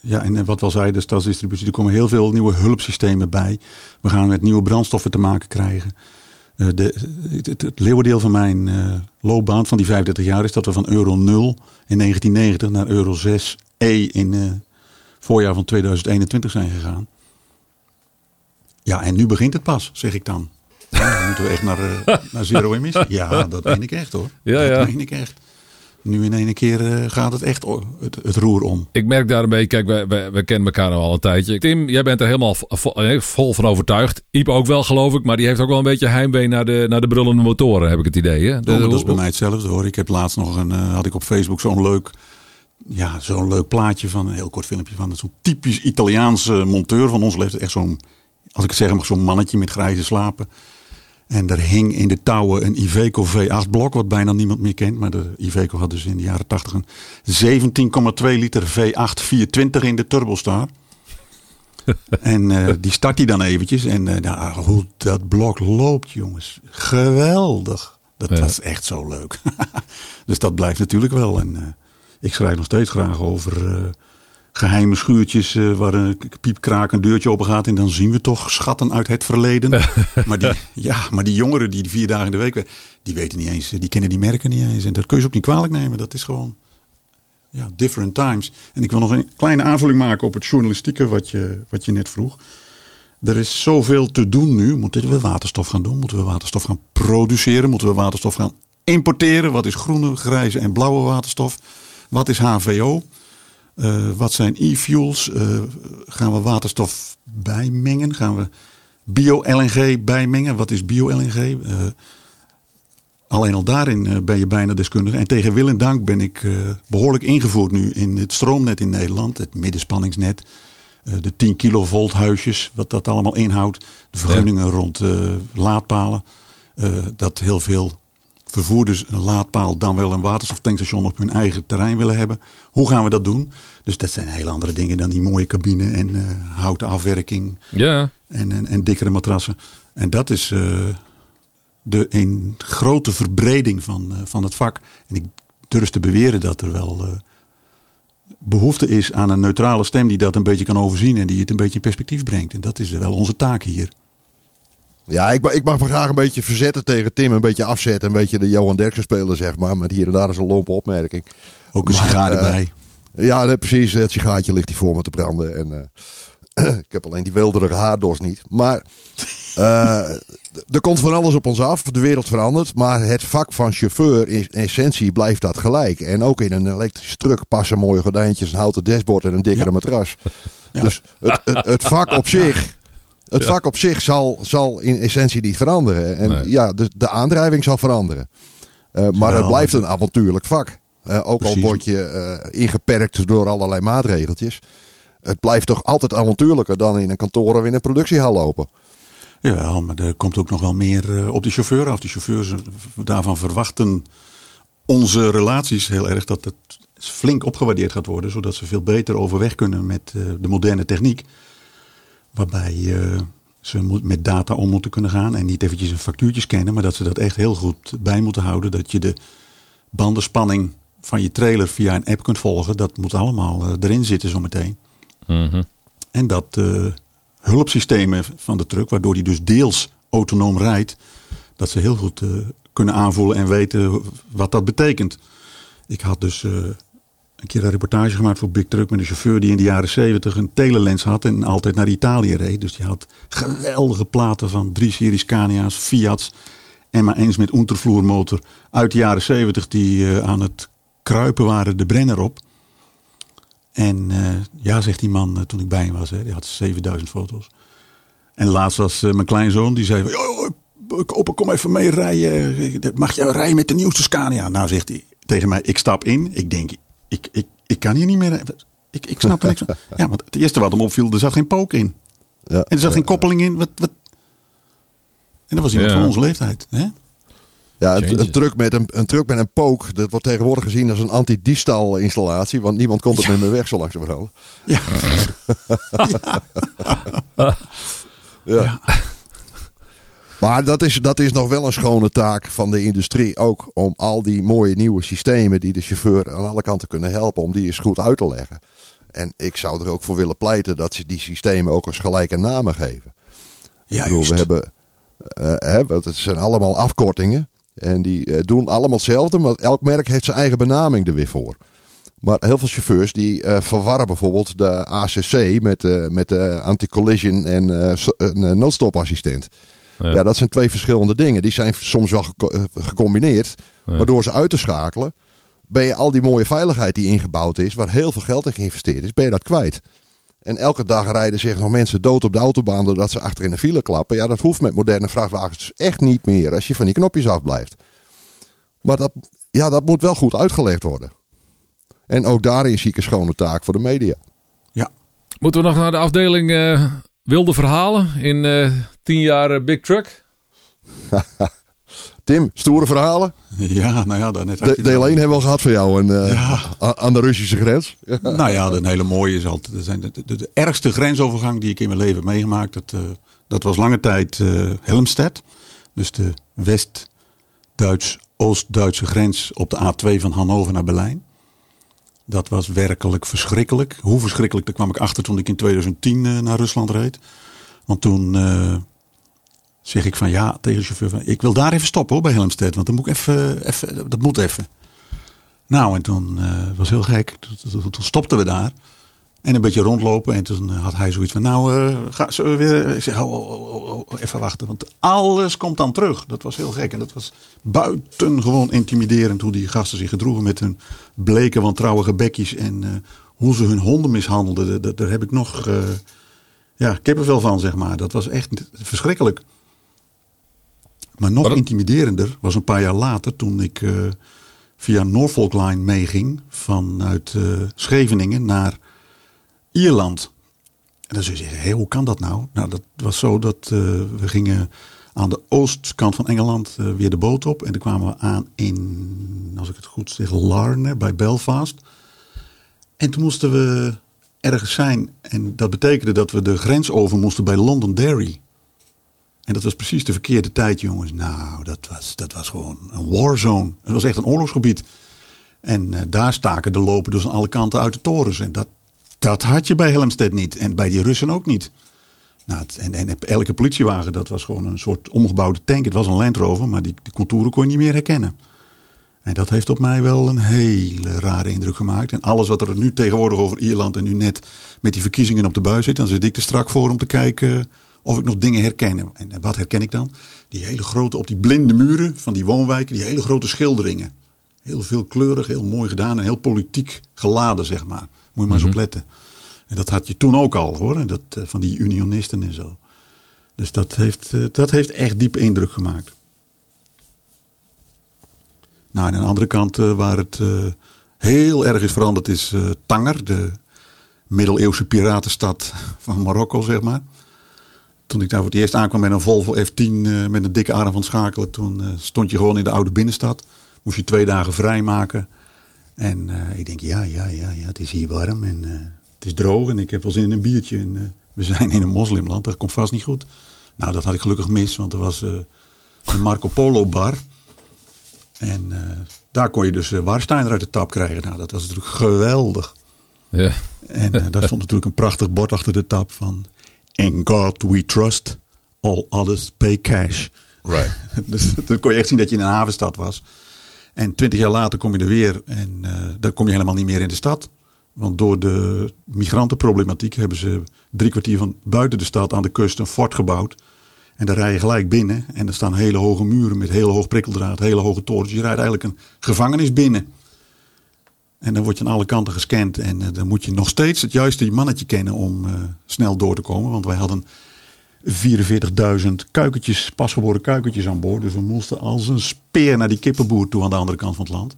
ja, en wat we al zeiden, de stadsdistributie, er komen heel veel nieuwe hulpsystemen bij. We gaan met nieuwe brandstoffen te maken krijgen. Uh, de, het, het leeuwendeel van mijn uh, loopbaan van die 35 jaar is dat we van euro 0 in 1990 naar euro 6e in uh, voorjaar van 2021 zijn gegaan. Ja, en nu begint het pas, zeg ik dan. Ja, dan moeten we echt naar, naar zero emissie. Ja, dat meen ik echt hoor. Ja, ja. Dat meen ik echt. Nu in één keer uh, gaat het echt het, het, roer om. Ik merk daar een beetje, kijk, we, we, we kennen elkaar al een tijdje. Tim, jij bent er helemaal vol, vol, van overtuigd. Iep ook wel, geloof ik, maar die heeft ook wel een beetje heimwee naar de, naar de brullende motoren, heb ik het idee. Hè? De, dat is bij mij hetzelfde hoor. Ik heb laatst nog een, uh, had ik op Facebook zo'n leuk, ja, zo'n leuk plaatje van, een heel kort filmpje van zo'n typisch Italiaanse monteur van ons leeftijd. Echt zo'n, als ik het zeg zo'n mannetje met grijze slapen. En er hing in de touwen een Iveco V8 blok, wat bijna niemand meer kent. Maar de Iveco had dus in de jaren 80 een 17,2 liter V8 420 in de turbostar. en uh, die start hij dan eventjes. En uh, nou, hoe dat blok loopt, jongens. Geweldig. Dat Ja. was echt zo leuk. dus dat blijft natuurlijk wel. En eh, ik schrijf nog steeds graag over eh, geheime schuurtjes eh, waar een piepkraak een deurtje open gaat. En dan zien we toch schatten uit het verleden. maar, die, ja, maar die jongeren die vier dagen in de week werken, die weten niet eens, die kennen die merken niet eens. En dat kun je ze ook niet kwalijk nemen. Dat is gewoon ja, different times. En ik wil nog een kleine aanvulling maken op het journalistieke wat je, wat je net vroeg. Er is zoveel te doen nu. Moeten we waterstof gaan doen? Moeten we waterstof gaan produceren? Moeten we waterstof gaan importeren? Wat is groene, grijze en blauwe waterstof? Wat is HVO? Eh, wat zijn e-fuels? Eh, gaan we waterstof bijmengen? Gaan we bio-LNG bijmengen? Wat is bio-LNG? Eh, alleen al daarin ben je bijna deskundige. En tegen wil en dank ben ik eh, behoorlijk ingevoerd nu in het stroomnet in Nederland. Het middenspanningsnet. De 10 kilovolt huisjes, wat dat allemaal inhoudt. De vergunningen rond laadpalen. Dat heel veel vervoerders een laadpaal dan wel een waterstoftankstation op hun eigen terrein willen hebben. Hoe gaan we dat doen? Dus dat zijn hele andere dingen dan die mooie cabine en eh, houten afwerking Ja, en, en, en dikkere matrassen. En dat is eh, de een grote verbreding van, eh, van het vak. En ik durf te beweren dat er wel eh, behoefte is aan een neutrale stem die dat een beetje kan overzien en die het een beetje in perspectief brengt. En dat is wel onze taak hier. Ja, ik, ik mag me graag een beetje verzetten tegen Tim. Een beetje afzetten. Een beetje de Johan Derksen spelen, zeg maar. Met hier en daar is een lompe opmerking. Ook een sigaar eh, erbij. Ja, precies. Het sigaartje ligt hier voor me te branden. En, eh, ik heb alleen die wilderige haardos niet. Maar eh, er komt van alles op ons af. De wereld verandert. Maar het vak van chauffeur in essentie blijft dat gelijk. En ook in een elektrische truck passen mooie gordijntjes, een houten dashboard en een dikkere Ja. matras. Ja. Dus het, het, het vak op zich... Het vak op zich zal, zal in essentie niet veranderen. En Nee. ja, de, de aandrijving zal veranderen. Eh, maar het blijft een avontuurlijk vak. Eh, ook Precies. al word je eh, ingeperkt door allerlei maatregeltjes. Het blijft toch altijd avontuurlijker dan in een kantoor of in een productiehal lopen. Ja, maar er komt ook nog wel meer eh, op de chauffeur af. De chauffeurs daarvan verwachten onze relaties heel erg dat het flink opgewaardeerd gaat worden. Zodat ze veel beter overweg kunnen met eh, de moderne techniek. Waarbij eh, ze moet, met data om moeten kunnen gaan. En niet eventjes een factuurtje scannen. Maar dat ze dat echt heel goed bij moeten houden. Dat je de bandenspanning van je trailer via een app kunt volgen. Dat moet allemaal eh, erin zitten zometeen. Mhm. En dat eh, hulpsystemen van de truck, waardoor die dus deels autonoom rijdt, dat ze heel goed kunnen aanvoelen en weten wat dat betekent. Ik had dus een keer een reportage gemaakt voor Big Truck met een chauffeur die in de jaren 70 een telelens had en altijd naar Italië reed. Dus die had geweldige platen van drie series Scania's, Fiat's en maar eens met untervloermotor uit de jaren 70 die eh, aan het kruipen waren de Brenner op. En eh, ja, zegt die man eh, toen ik bij hem was, hè, die had 7000 foto's. En laatst was mijn kleinzoon, die zei: van, "Yo, yo, Opa, kom even mee rijden. Mag jij rijden met de nieuwste Scania? Nou, zegt hij tegen mij: Ik stap in. Ik denk: Ik, ik, ik kan hier niet meer. rijden. Ik, ik snap er niks van. Ja, want het eerste wat hem opviel, er zat geen pook in. Ja, En er zat geen koppeling in. Wat, wat? En dat was iemand Ja. van onze leeftijd. Hè? Ja, een, een, truck met een, een truck met een pook, dat wordt tegenwoordig gezien als een anti-diefstal installatie. Want niemand komt er meer weg zo langzamerhand. Ja. Ja. Maar dat is, dat is nog wel een schone taak van de industrie ook. Om al die mooie nieuwe systemen die de chauffeur aan alle kanten kunnen helpen. Om die eens goed uit te leggen. En ik zou er ook voor willen pleiten dat ze die systemen ook eens gelijke namen geven. Ja, bedoel, we hebben, eh, hè, want het zijn allemaal afkortingen. En die eh, doen allemaal hetzelfde, maar elk merk heeft zijn eigen benaming er weer voor. Maar heel veel chauffeurs die eh, verwarren bijvoorbeeld de ACC met, met de anti-collision en een noodstopassistent. Ja. Ja. dat zijn twee verschillende dingen. Die zijn soms wel eh, gecombineerd. Ja. Maar door ze uit te schakelen, ben je al die mooie veiligheid die ingebouwd is, waar heel veel geld in geïnvesteerd is, ben je dat kwijt. En elke dag rijden zich nog mensen dood op de autobaan doordat ze achter in de file klappen. Ja, dat hoeft met moderne vrachtwagens echt niet meer als je van die knopjes afblijft. Maar dat, ja, dat moet wel goed uitgelegd worden. En ook daarin zie ik een schone taak voor de media. Ja. Moeten we nog naar de afdeling eh, wilde verhalen in eh, tien jaar eh, Big Truck? Tim, stoere verhalen. ja, nou ja, daarnet had De, je deel dat. 1 hebben we al gehad van jou en, eh, Ja. aan de Russische grens. Nou ja, een hele mooie is altijd. Er zijn de, de, de ergste grensovergang die ik in mijn leven meegemaakt. Dat, eh, dat was lange tijd eh Helmstedt. Dus de Duits, Oost-Duitse grens op de A2 van Hannover naar Berlijn. Dat was werkelijk verschrikkelijk. Hoe verschrikkelijk, daar kwam ik achter toen ik in 2010 uh, naar Rusland reed. Want toen uh, zeg ik van ja tegen de chauffeur van ik wil daar even stoppen hoor bij Helmstedt. Want dan moet ik even, even dat moet even. Nou en toen uh, was heel gek. Toen, toen stopten we daar. En een beetje rondlopen. En toen had hij zoiets van, nou, uh, ga, we weer... Ik zeg, oh, oh, oh, oh, even wachten. Want alles komt dan terug. Dat was heel gek. En dat was buitengewoon intimiderend hoe die gasten zich gedroegen met hun bleke, wantrouwige bekjes. En uh, hoe ze hun honden mishandelden. Daar, heb ik nog, ja, kippenvel van, zeg maar. Dat was echt verschrikkelijk. Maar nog intimiderender was een paar jaar later toen ik via Norfolk Line meeging. Vanuit Scheveningen naar Ierland. En dan zul je zeggen, hoe kan dat nou? Nou, dat was zo dat uh, we gingen aan de oostkant van Engeland uh, weer de boot op. En dan kwamen we aan in, als ik het goed zeg, Larne bij Belfast. En toen moesten we ergens zijn. En dat betekende dat we de grens over moesten bij Londonderry. En dat was precies de verkeerde tijd, jongens. Nou, dat was, dat was gewoon een warzone. Het was echt een oorlogsgebied. En uh, daar staken de lopen dus aan alle kanten uit de torens. En dat, dat had je bij Helmstedt niet. En bij die Russen ook niet. Nou, en, en elke politiewagen, dat was gewoon een soort omgebouwde tank. Het was een Land Rover, maar die, die contouren kon je niet meer herkennen. En dat heeft op mij wel een hele rare indruk gemaakt. En alles wat er nu tegenwoordig over Ierland en nu net met die verkiezingen op de buis zit, dan zit ik er strak voor om te kijken of ik nog dingen herken. En wat herken ik dan? Die hele grote, op die blinde muren van die woonwijken, die hele grote schilderingen. Heel veelkleurig, heel mooi gedaan en heel politiek geladen, zeg maar. Moet je maar eens op letten. En dat had je toen ook al hoor. Dat, uh, van die unionisten en zo. Dus dat heeft, uh, dat heeft echt diep indruk gemaakt. Nou, en aan de andere kant uh, waar het heel erg is veranderd is Tanger. De middeleeuwse piratenstad van Marokko, zeg maar. Toen ik daar voor het eerst aankwam met een Volvo F10 met een dikke arm van schakelen. Toen stond je gewoon in de oude binnenstad. Moest je twee dagen vrijmaken. En uh, ik denk, ja, ja, ja, ja, het is hier warm en uh, het is droog en ik heb wel zin in een biertje. En, uh, we zijn in een moslimland, dat komt vast niet goed. Nou, dat had ik gelukkig mis, want er was een Marco Polo bar. En daar kon je dus Warsteiner uit de tap krijgen. Nou, dat was natuurlijk geweldig. Ja. En daar stond natuurlijk een prachtig bord achter de tap van... In God we trust, all others pay cash. Right. dus dan kon je echt zien dat je in een havenstad was. En twintig jaar later kom je er weer en uh, dan kom je helemaal niet meer in de stad. Want door de migrantenproblematiek hebben ze drie kwartier van buiten de stad aan de kust een fort gebouwd. En daar rij je gelijk binnen. En er staan hele hoge muren met hele hoog prikkeldraad, hele hoge torens. Je rijdt eigenlijk een gevangenis binnen. En dan word je aan alle kanten gescand. En uh, dan moet je nog steeds het juiste mannetje kennen om uh, snel door te komen. Want wij hadden 44.000 kuikentjes, pasgeboren kuikentjes aan boord. Dus we moesten als een speer naar die kippenboer toe aan de andere kant van het land.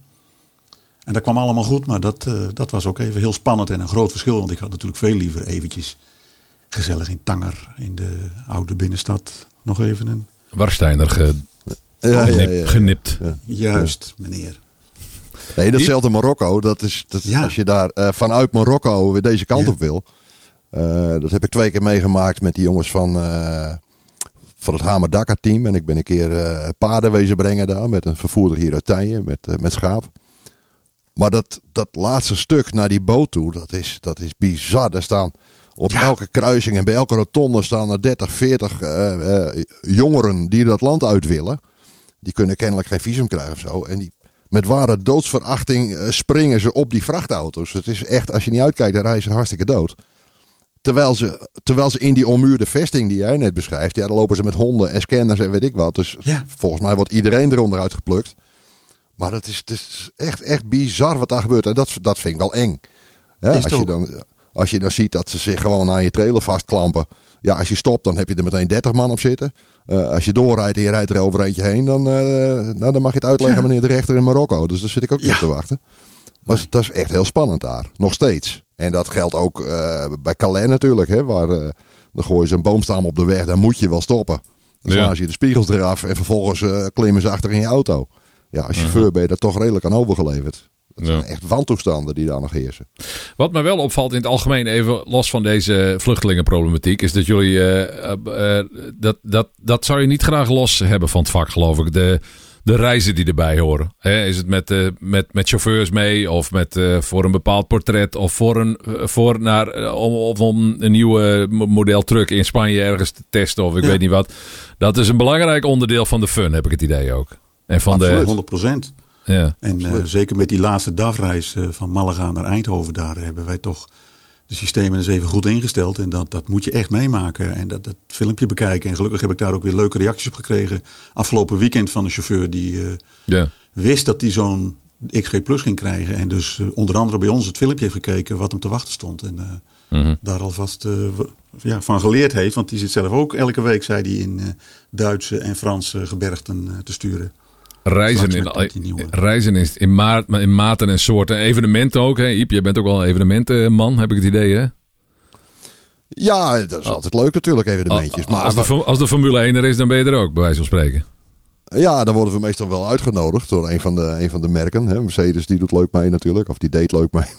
En dat kwam allemaal goed, maar dat, uh, dat was ook even heel spannend en een groot verschil. Want ik had natuurlijk veel liever eventjes gezellig in Tanger, in de oude binnenstad, nog even een... Warsteiner ge... ja, ja, ja, genipt. Juist, meneer. Nee, datzelfde Marokko. Dat is, dat, Als je daar uh, vanuit Marokko weer deze kant op wil. Uh, dat heb ik twee keer meegemaakt met die jongens van, uh, van het Hamer Dakar team. En ik ben een keer uh, paarden wezen brengen daar met een vervoerder hier uit Tijen met, met schaap. Maar dat, dat laatste stuk naar die boot toe, dat is, dat is bizar. Daar staan op ja. elke kruising en bij elke rotonde staan er 30, 40 jongeren die dat land uit willen. Die kunnen kennelijk geen visum krijgen of zo. En die met ware doodsverachting springen ze op die vrachtauto's. Het is echt, als je niet uitkijkt, dan rijden ze hartstikke dood. Terwijl ze, terwijl ze in die onmuurde vesting die jij net beschrijft, ja, dan lopen ze met honden en scanners en weet ik wat. Dus ja. volgens mij wordt iedereen eronder uitgeplukt. Maar het is, het is echt, echt bizar wat daar gebeurt. En dat, dat vind ik wel eng. Ja, als, je dan, als je dan ziet dat ze zich gewoon aan je trailer vastklampen. Ja, als je stopt, dan heb je er meteen 30 man op zitten. Uh, als je doorrijdt en je rijdt er over eentje heen, dan, uh, nou, dan mag je het uitleggen, ja. meneer de rechter in Marokko. Dus daar zit ik ook niet ja. te wachten. Maar dat is echt heel spannend daar. Nog steeds. En dat geldt ook uh, bij Calais natuurlijk. Hè, waar dan gooien ze een boomstam op de weg. Dan moet je wel stoppen. Dan slaan ja. je de spiegels eraf. En vervolgens klimmen ze achter in je auto. Ja, als chauffeur ben je daar toch redelijk aan overgeleverd. Dat zijn ja. echt wantoestanden die daar nog heersen. Wat me wel opvalt in het algemeen, even los van deze vluchtelingenproblematiek, is dat jullie. Uh, uh, dat, dat, dat zou je niet graag los hebben van het vak, geloof ik. De, de reizen die erbij horen. Hè, is het met, eh, met, met chauffeurs mee of met, eh, voor een bepaald portret of voor een, eh, voor naar, eh, om, of om een nieuwe mo- model truck in Spanje ergens te testen of ik Ja. weet niet wat. Dat is een belangrijk onderdeel van de fun, heb ik het idee ook. En van Absoluut. de, 100 procent. Ja. En eh, zeker met die laatste DAF-reis eh, van Malaga naar Eindhoven, daar hebben wij toch de systemen eens even goed ingesteld. En dat, dat moet je echt meemaken en dat, dat filmpje bekijken. En gelukkig heb ik daar ook weer leuke reacties op gekregen. Afgelopen weekend van een chauffeur die eh, ja. wist dat hij zo'n XG Plus ging krijgen. En dus onder andere bij ons het filmpje heeft gekeken wat hem te wachten stond. En eh, Mhm. daar alvast eh, ja, van geleerd heeft. Want die zit zelf ook elke week, zei hij, in eh, Duitse en Franse gebergten te sturen. Reizen in, reizen is in, maat, in maten en soorten. Evenementen ook. Hè? Iep, jij bent ook wel een evenementenman, heb ik het idee. Hè? Ja, dat is altijd leuk natuurlijk, evenementjes. Maar als, de, als de Formule 1 er is, dan ben je er ook, bij wijze van spreken. Ja, dan worden we meestal wel uitgenodigd door een van de, een van de merken. Hè. Mercedes die doet leuk mee natuurlijk, of die deed leuk mee.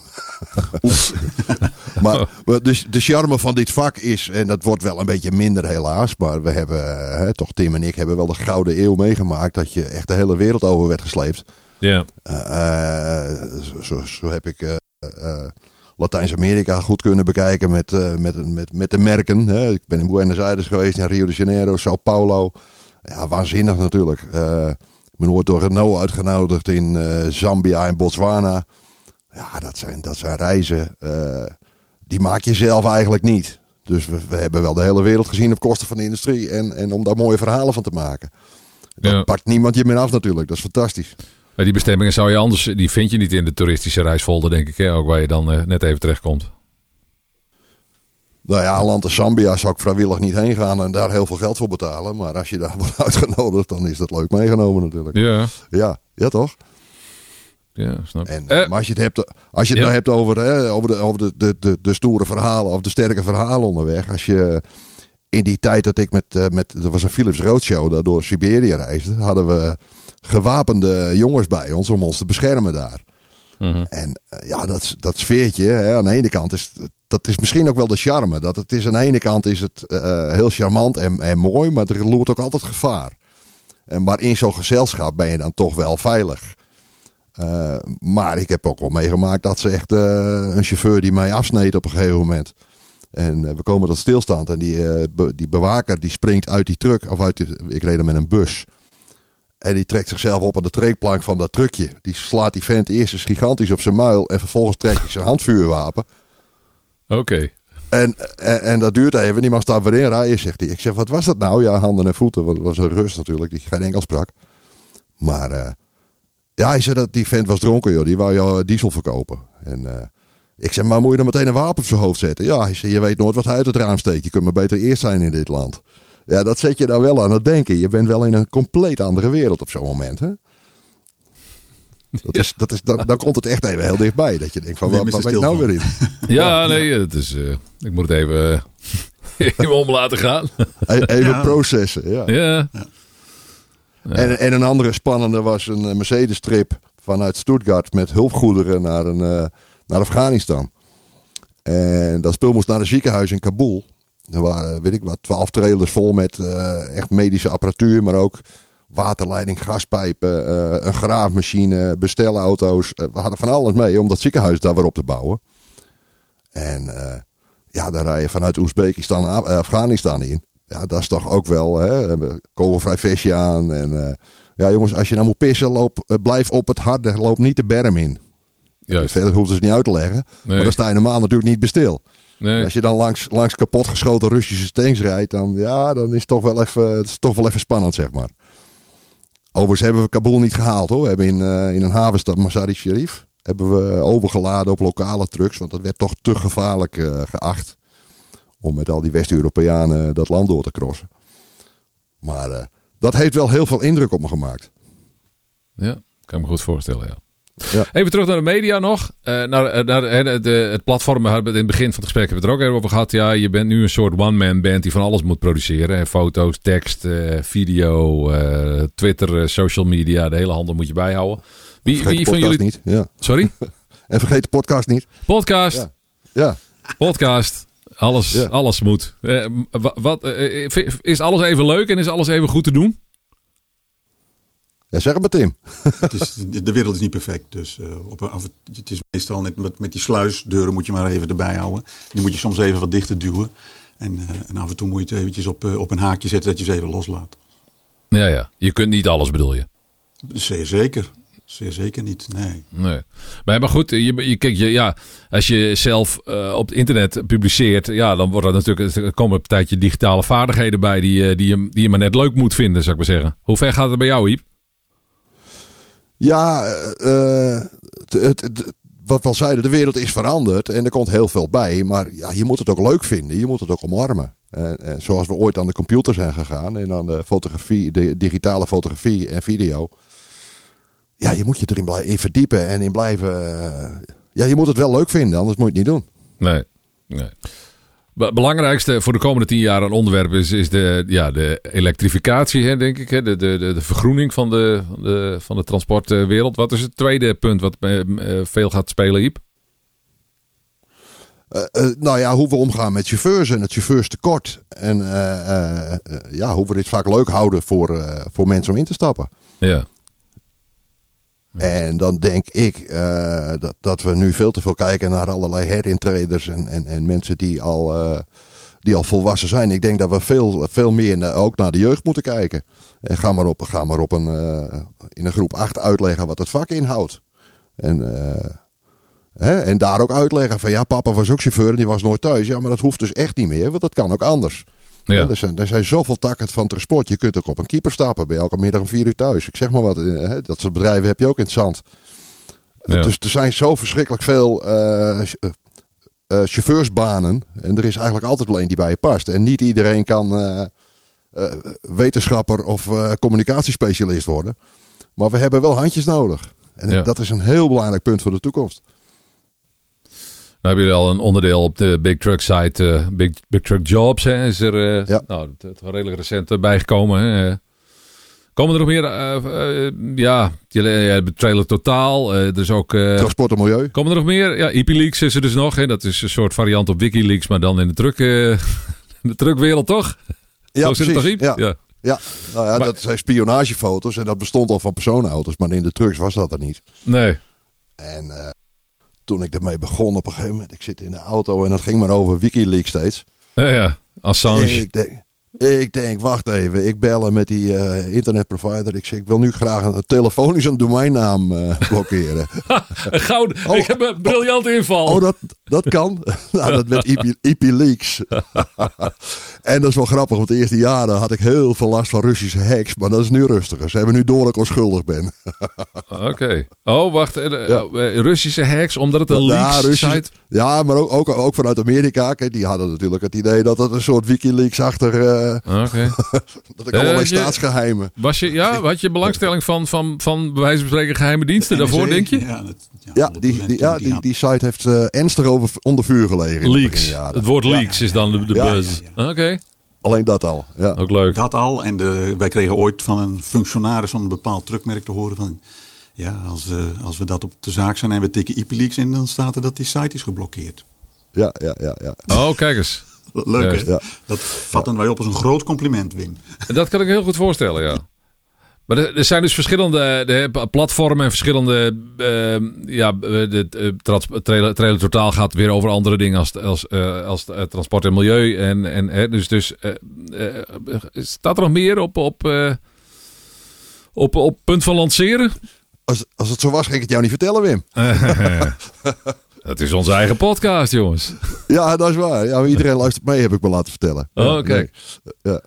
maar maar de, de charme van dit vak is, en dat wordt wel een beetje minder helaas, maar we hebben, hè, toch Tim en ik hebben wel de gouden eeuw meegemaakt dat je echt de hele wereld over werd gesleept. Ja. Eh, eh, zo, zo heb ik eh, Latijns-Amerika goed kunnen bekijken met, met, met, met de merken. Hè. Ik ben in Buenos Aires geweest, in Rio de Janeiro, Sao Paulo. Ja, waanzinnig natuurlijk. Ik ben ooit door Renault uitgenodigd in eh, Zambia en Botswana. Ja, dat zijn, dat zijn reizen. eh, die maak je zelf eigenlijk niet. Dus we, we hebben wel de hele wereld gezien op kosten van de industrie. En, en om daar mooie verhalen van te maken. Dat Ja. pakt niemand je meer af natuurlijk. Dat is fantastisch. Maar die bestemmingen zou je anders, die vind je niet in de toeristische reisfolder, denk ik. Hè? Ook waar je dan net even terechtkomt. Nou ja, land als Zambia zou ik vrijwillig niet heen gaan en daar heel veel geld voor betalen. Maar als je daar wordt uitgenodigd, dan is dat leuk meegenomen natuurlijk. Ja, Ja, ja toch? ja snap. En, Eh, maar als je het hebt, als je het ja. nou hebt over, hè, over, de, over de, de, de, de stoere verhalen of de sterke verhalen onderweg. Als je in die tijd dat ik met, eh, met er was een Philips Roadshow dat door Siberië reisde, hadden we gewapende jongens bij ons om ons te beschermen daar. Mhm. En eh, ja, dat, dat sfeertje, hè, aan de ene kant is dat is misschien ook wel de charme. Dat het is aan de ene kant is het eh, heel charmant en, en mooi, maar er loert ook altijd gevaar. En maar in zo'n gezelschap ben je dan toch wel veilig. Eh, maar ik heb ook wel meegemaakt dat ze echt eh, een chauffeur die mij afsneed op een gegeven moment. En eh, we komen tot stilstand en die, eh, die bewaker die springt uit die truck, of uit ik reed er met een bus. En die trekt zichzelf op aan de trekplank van dat truckje. Die slaat die vent eerst eens gigantisch op zijn muil en vervolgens trekt hij zijn handvuurwapen. Oké. En, en, en dat duurt even. Die man staat weer in rijden, zegt hij. Ik zeg, wat was dat nou? Ja, handen en voeten. Want het was een rust natuurlijk, die geen enkel sprak. Maar eh, ja, hij zei dat die vent was dronken, joh. Die wou jou eh, diesel verkopen. En eh, ik zeg, maar moet je dan meteen een wapen op zijn hoofd zetten? Ja, hij zei, je weet nooit wat hij uit het raam steekt. Je kunt maar beter eerst zijn in dit land. Ja, dat zet je dan wel aan het denken. Je bent wel in een compleet andere wereld op zo'n moment, hè? Dat is, dat is, dan, dan komt het echt even heel dichtbij. Dat je denkt van, waar ben ik nou weer in? Ja, nee, het is, eh, ik moet het even, even om laten gaan. E- Even Ja. processen, ja. ja. En, en een andere spannende was een eh, Mercedes-trip vanuit Stuttgart met hulpgoederen naar, een, eh, naar Afghanistan. En dat spul moest naar een ziekenhuis in Kabul. Er waren, weet ik wat, twaalf trailers vol met eh, echt medische apparatuur, maar ook waterleiding, gaspijpen, eh, een graafmachine, bestelauto's. Eh, we hadden van alles mee om dat ziekenhuis daar weer op te bouwen. En ja, daar rij je vanuit Oezbekistan Af- Afghanistan in. Ja, dat is toch ook wel, hè, kogelvrij vestje aan. En ja, jongens, als je nou moet pissen, loop, blijf op het harde, loop niet de berm in. Juist. Verder hoeft het niet uit te leggen. Nee. Maar dan sta je normaal natuurlijk niet bestil. Nee. Als je dan langs, langs kapotgeschoten Russische tanks rijdt, dan, ja, dan is het toch wel even, het is toch wel even spannend, zeg maar. Overigens hebben we Kabul niet gehaald hoor. We hebben in, eh, in een havenstad, Mazar-i Sharif, hebben we overgeladen op lokale trucks. Want dat werd toch te gevaarlijk eh, geacht. Om met al die West-Europeanen dat land door te crossen. Maar eh, dat heeft wel heel veel indruk op me gemaakt. Ja, kan me goed voorstellen, ja. Ja. Even terug naar de media nog. Eh, naar, eh, naar de, het platform, hebben in het begin van het gesprek hebben we het er ook even over gehad. Ja, je bent nu een soort one-man band die van alles moet produceren. hè. Foto's, tekst, eh, video, Twitter, social media. De hele handel moet je bijhouden. Wie, wie van jullie... niet. Ja. Sorry? En vergeet de podcast niet. Podcast. Ja. Ja. Podcast. Alles, alles moet. Wa- wat, is alles even leuk en is alles even goed te doen? Ja, zeg het maar Tim. Het is, de wereld is niet perfect. Dus uh, op, af, het is meestal net met, met die sluisdeuren moet je maar even erbij houden. Die moet je soms even wat dichter duwen. En, uh, en af en toe moet je het eventjes op, uh, op een haakje zetten dat je ze even loslaat. Ja, ja. Je kunt niet alles bedoel je? Zeer zeker. Zeer zeker niet, nee. nee. Maar, maar goed, je, je, kijk, je, ja, als je zelf uh, op het internet publiceert, ja, dan wordt er natuurlijk, er komen een tijdje digitale vaardigheden bij die, die, je, die je maar net leuk moet vinden, zou ik maar zeggen. Hoe ver gaat het bij jou, Iep? Ja, het, het, wat we al zeiden, de wereld is veranderd en er komt heel veel bij. Maar ja, je moet het ook leuk vinden, je moet het ook omarmen. En, zoals we ooit aan de computer zijn gegaan en aan de fotografie, de digitale fotografie en video. Ja, je moet je erin blijven verdiepen en in blijven. Uh, ja, je moet het wel leuk vinden, anders moet je het niet doen. Nee, nee. Belangrijkste voor de komende tien jaar een onderwerp is, is de, ja, de elektrificatie, hè, denk ik. Hè? De, de, de, vergroening van de, de, van de transportwereld. Wat is het tweede punt wat veel gaat spelen, Iep? Uh, uh, nou ja, hoe we omgaan met chauffeurs en het chauffeurstekort. En uh, ja, hoe we dit vaak leuk houden voor, voor mensen om in te stappen. Ja. En dan denk ik uh, dat, dat we nu veel te veel kijken naar allerlei herintreders en, en, en mensen die al, uh, die al volwassen zijn. Ik denk dat we veel, veel meer ook naar de jeugd moeten kijken. En ga maar op, ga maar op een, uh, in een groep 8 uitleggen wat het vak inhoudt. En, hè, en daar ook uitleggen van ja, papa was ook chauffeur en die was nooit thuis. Ja, maar dat hoeft dus echt niet meer, want dat kan ook anders. Ja. Er, zijn, er zijn zoveel takken van transport. Je kunt ook op een keeper stappen. bij elke middag om vier uur thuis. Ik zeg maar wat. Hè, dat soort bedrijven heb je ook in het zand. Ja. Dus er zijn zo verschrikkelijk veel uh, uh, chauffeursbanen. En er is eigenlijk altijd alleen die bij je past. En niet iedereen kan uh, wetenschapper of communicatiespecialist worden. Maar we hebben wel handjes nodig. En ja. dat is een heel belangrijk punt voor de toekomst. Hebben jullie al een onderdeel op de Big Truck site, uh, Big, Big Truck Jobs. Hè, is er uh, ja. nou, het, het redelijk recent bijgekomen. Hè. Komen er nog meer? Ja, jullie hebben Trailer Totaal. er is ook... Transport en Milieu. Komen er nog meer? Ja, EpiLeaks is er dus nog. Hè. Dat is een soort variant op Wikileaks, maar dan in de, truck, de truckwereld, toch? Ja, Zo precies. Ja. ja. Ja, nou ja, Maar- dat zijn spionagefoto's en dat bestond al van personenauto's, maar in de trucks was dat er niet. Nee. En eh, toen ik ermee begon op een gegeven moment, ik zit in de auto en dat ging maar over Wikileaks steeds. Ja, ja. Assange. Ik denk, ik denk, wacht even, ik bellen met die eh, internetprovider. Ik zeg, ik wil nu graag een telefonisch een domeinnaam eh, blokkeren. Goud. Oh. ik heb een briljante inval. Oh, dat, dat kan. nou, dat met IP, IPLeaks. en dat is wel grappig, want de eerste jaren had ik heel veel last van Russische hacks. Maar dat is nu rustiger. Ze hebben nu door dat ik onschuldig ben. Oké. Oh, wacht. eh, eh, Ja. eh, Russische hacks, omdat het een Ja, leaks Russische- site... Ja, maar ook, ook, ook vanuit Amerika. Kijk, die hadden natuurlijk het idee dat het een soort Wikileaks achter... eh, Oké. dat ik allerlei Eh, je- staatsgeheimen... Was je, ja, had je belangstelling van, van, van bij wijze van spreken geheime diensten daarvoor, denk je? Ja, dat, ja, Ja, die, die, ja, die, die site heeft eh ernstig over, onder vuur gelegen. in de Leaks. Het woord leaks is dan de, de Ja. buzz. Ja, Oké, Alleen dat al. Ja. ook leuk. Dat al. En de, wij kregen ooit van een functionaris van een bepaald truckmerk te horen van... Ja, als, eh, als we dat op de zaak zijn en we tikken IPLeaks in, dan staat er dat die site is geblokkeerd. Ja, ja, ja, ja. Oh, kijk eens. Leuk Juist, hè? ja. Dat vatten wij op als een groot compliment, Wim. Dat kan ik heel goed voorstellen, ja. Maar er, zijn dus verschillende de, platformen en verschillende. eh, ja, eh, de, eh, trailer, trailer Totaal gaat weer over andere dingen als, als, eh, als eh, transport en milieu. En, en, dus dus eh, eh, staat er nog meer op, op, eh, op, op punt van lanceren? Als, als het zo was, ging ik het jou niet vertellen, Wim. Dat is onze eigen podcast, jongens. Ja, dat is waar. Ja, iedereen luistert mee, heb ik me laten vertellen. Oh, oké. Ja.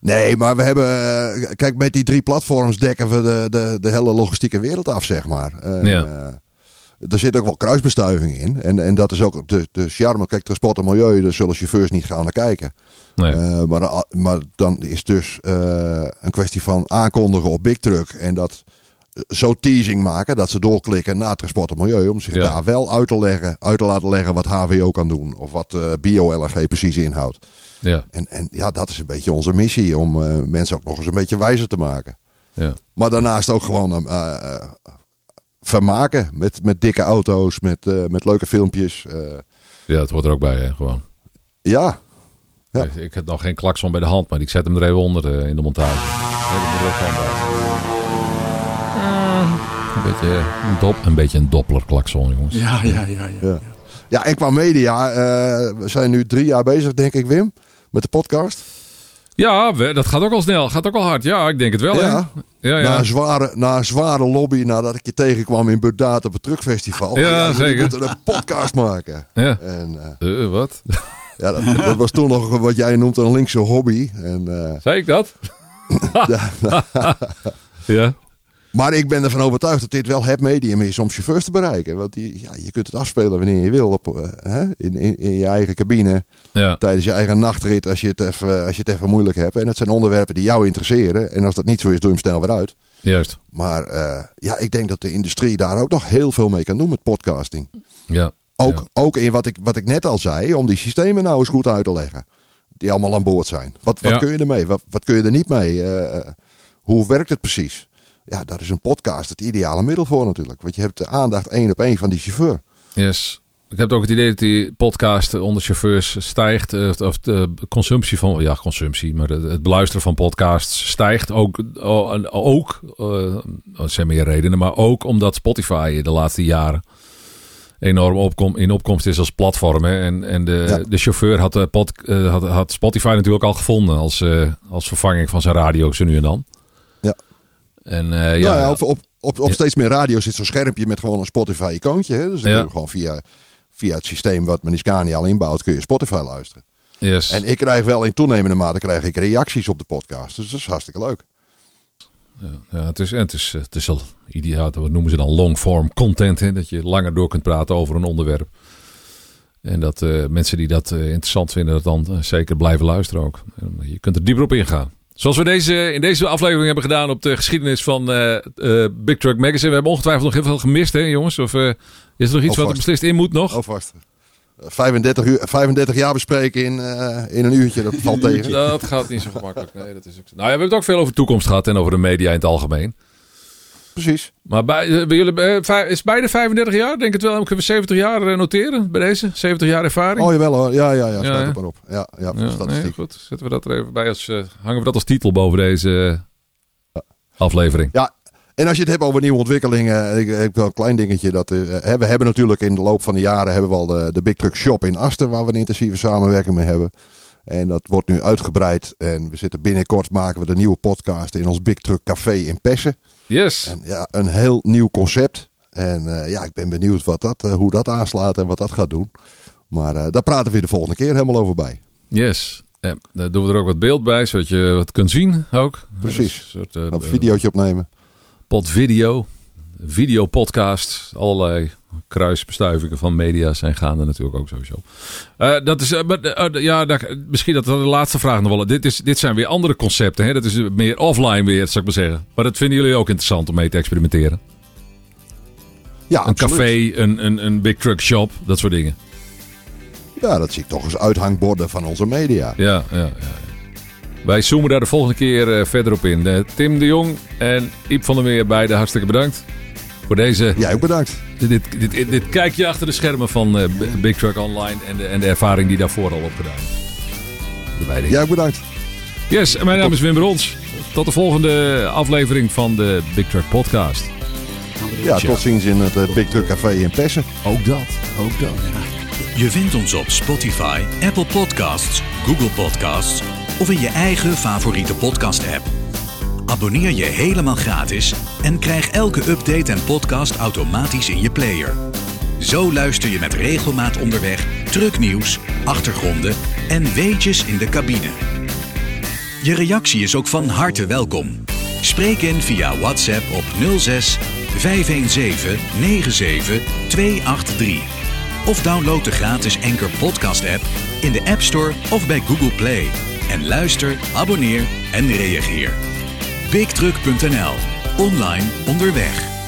Nee, maar we hebben... eh, Kijk, met die drie platforms dekken we de, de, de hele logistieke wereld af, zeg maar. En, Ja. eh, er zit ook wel kruisbestuiving in. En, en dat is ook de, de charme. Kijk, transport en milieu, daar zullen chauffeurs niet gaan naar kijken. Nee. Eh, maar, maar dan is dus een kwestie van aankondigen op Big Truck. En dat zo teasing maken dat ze doorklikken naar transport en milieu. Om zich Ja. daar wel uit te, leggen, uit te laten leggen wat HWO kan doen. Of wat eh bio-LNG precies inhoudt. ja, En, en ja, dat is een beetje onze missie. Om eh, mensen ook nog eens een beetje wijzer te maken. ja. Maar daarnaast ook gewoon eh, vermaken. Met, met dikke auto's, met, met leuke filmpjes. ja, het hoort er ook bij, hè, gewoon. ja, Ja. Ik, ik heb nog geen klakson bij de hand, maar ik zet hem er even onder in de montage. Dat er ook bij. Een beetje een, dop, een, beetje een dopplerklakson, jongens. Ja, ja, ja. ja. Ja. Ja, en qua media, eh, we zijn nu drie jaar bezig, denk ik, Wim, met de podcast. Ja, we- dat gaat ook al snel. Gaat ook al hard. Ja, ik denk het wel. hè? Ja. ja, ja. Na, een zware, na een zware lobby, nadat ik je tegenkwam in Burdaat op het truckfestival. Ja, we zeker. moeten een podcast maken. ja. En eh, Eh, wat? ja, dat, dat was toen nog wat jij noemt een linkse hobby. En, eh, Zei ik dat? ja. Maar ik ben ervan overtuigd dat dit wel het medium is om chauffeurs te bereiken. Want die, ja, je kunt het afspelen wanneer je wil op, eh, hè, in, in, in je eigen cabine. Ja. tijdens je eigen nachtrit als je, het even, als je het even moeilijk hebt. En het zijn onderwerpen die jou interesseren. En als dat niet zo is, doe je hem snel weer uit. Juist. Maar eh, ja, ik denk dat de industrie daar ook nog heel veel mee kan doen met podcasting. Ja. Ook, Ja. ook in wat ik, wat ik net al zei, om die systemen nou eens goed uit te leggen. Die allemaal aan boord zijn. Wat, wat Ja. kun je ermee? Wat, wat kun je er niet mee? Eh, hoe werkt het precies? Ja, daar is een podcast het ideale middel voor natuurlijk. Want je hebt de aandacht één op één van die chauffeur. Yes. Ik heb ook het idee dat die podcast onder chauffeurs stijgt. eh, Of de consumptie van, ja, consumptie, maar het beluisteren van podcasts stijgt ook. oh, Ook, eh, er zijn meer redenen, maar ook omdat Spotify de laatste jaren enorm opkom, in opkomst is als platform. Hè. En, en de, Ja. de chauffeur had, de pod, eh, had, had Spotify natuurlijk al gevonden als, als vervanging van zijn radio zo nu en dan. En eh, ja, Ja, ja, op, op, op, steeds meer radio zit zo'n schermpje met gewoon een Spotify-icoontje. Dus dan kun je gewoon via, via het systeem wat Maniskani al inbouwt, kun je Spotify luisteren. yes. En ik krijg wel in toenemende mate krijg ik reacties op de podcast. Dus dat is hartstikke leuk. Ja, het is, en het is, het is al ideaal, wat noemen ze dan long-form content. Hè? Dat je langer door kunt praten over een onderwerp. En dat eh, mensen die dat eh, interessant vinden, dat dan eh, zeker blijven luisteren ook. En Je kunt er dieper op ingaan. Zoals we deze, in deze aflevering hebben gedaan op de geschiedenis van eh, eh, Big Truck Magazine. We hebben ongetwijfeld nog heel veel gemist, hè jongens? Of eh, is er nog iets wat er beslist in moet nog? Alvast. Eh, 35, uur, 35 jaar bespreken in, in een uurtje, dat valt tegen. Dat gaat niet zo gemakkelijk. Nee, dat is ook... Nou ja, we hebben het ook veel over toekomst gehad en over de media in het algemeen. Precies. Maar bij, eh, bij jullie, eh, is beide 35 jaar? Denk het wel. Dan kunnen we 70 jaar eh, noteren bij deze. 70 jaar ervaring. Oh jawel hoor. Ja, ja, ja. Ja, Staat er maar op. Ja, ja, de ja, nee, statistiek. goed. Zetten we dat er even bij. Als, hangen we dat als titel boven deze aflevering. Ja, en als je het hebt over nieuwe ontwikkelingen, ik, heb wel een klein dingetje. Dat, we hebben natuurlijk in de loop van de jaren hebben we al de, de Big Truck Shop in Asten, waar we een intensieve samenwerking mee hebben. En dat wordt nu uitgebreid. En we zitten binnenkort maken we de nieuwe podcast in ons Big Truck Café in Pessen. Yes. En ja, een heel nieuw concept. En eh, ja, ik ben benieuwd wat dat, eh, hoe dat aanslaat en wat dat gaat doen. Maar eh, daar praten we weer de volgende keer helemaal over bij. Yes. Ja, daar doen we er ook wat beeld bij, zodat je wat kunt zien ook. Precies. Een soort Een videootje opnemen. pod video, videopodcast, allerlei kruisbestuivingen van media zijn gaande natuurlijk ook sowieso. Eh, dat is, eh, maar, eh, ja, daar- misschien dat de laatste vraag nog wel. Dit, is, dit zijn weer andere concepten. Hè? Dat is meer offline weer, zou ik maar zeggen. Maar dat vinden jullie ook interessant om mee te experimenteren. Ja, Een absoluut. café, een, een, een big truck shop, dat soort dingen. Ja, dat zie ik toch als uithangborden van onze media. Ja, ja, ja. Wij zoomen daar de volgende keer verder op in. Tim de Jong en Iep van der Meer, beide hartstikke bedankt. Voor deze Jij ook bedankt. Dit, dit, dit, dit kijkje achter de schermen van eh, Big Truck Online en de, en de ervaring die daarvoor al opgedaan. De beide. Jij ook bedankt. Yes, en mijn naam is Wim Brons. Tot de volgende aflevering van de Big Truck Podcast. Ja, tot ziens in het eh, Big Truck Café in Pessen. Ook dat, ook dat. Je vindt ons op Spotify, Apple Podcasts, Google Podcasts of in je eigen favoriete podcast-app. Abonneer je helemaal gratis en krijg elke update en podcast automatisch in je player. Zo luister je met regelmaat onderweg trucknieuws, achtergronden en weetjes in de cabine. Je reactie is ook van harte welkom. Spreek in via WhatsApp op 06 517 97 283. Of download de gratis Anchor Podcast app in de App Store of bij Google Play. En luister, abonneer en reageer. BigTruck.nl. Online onderweg.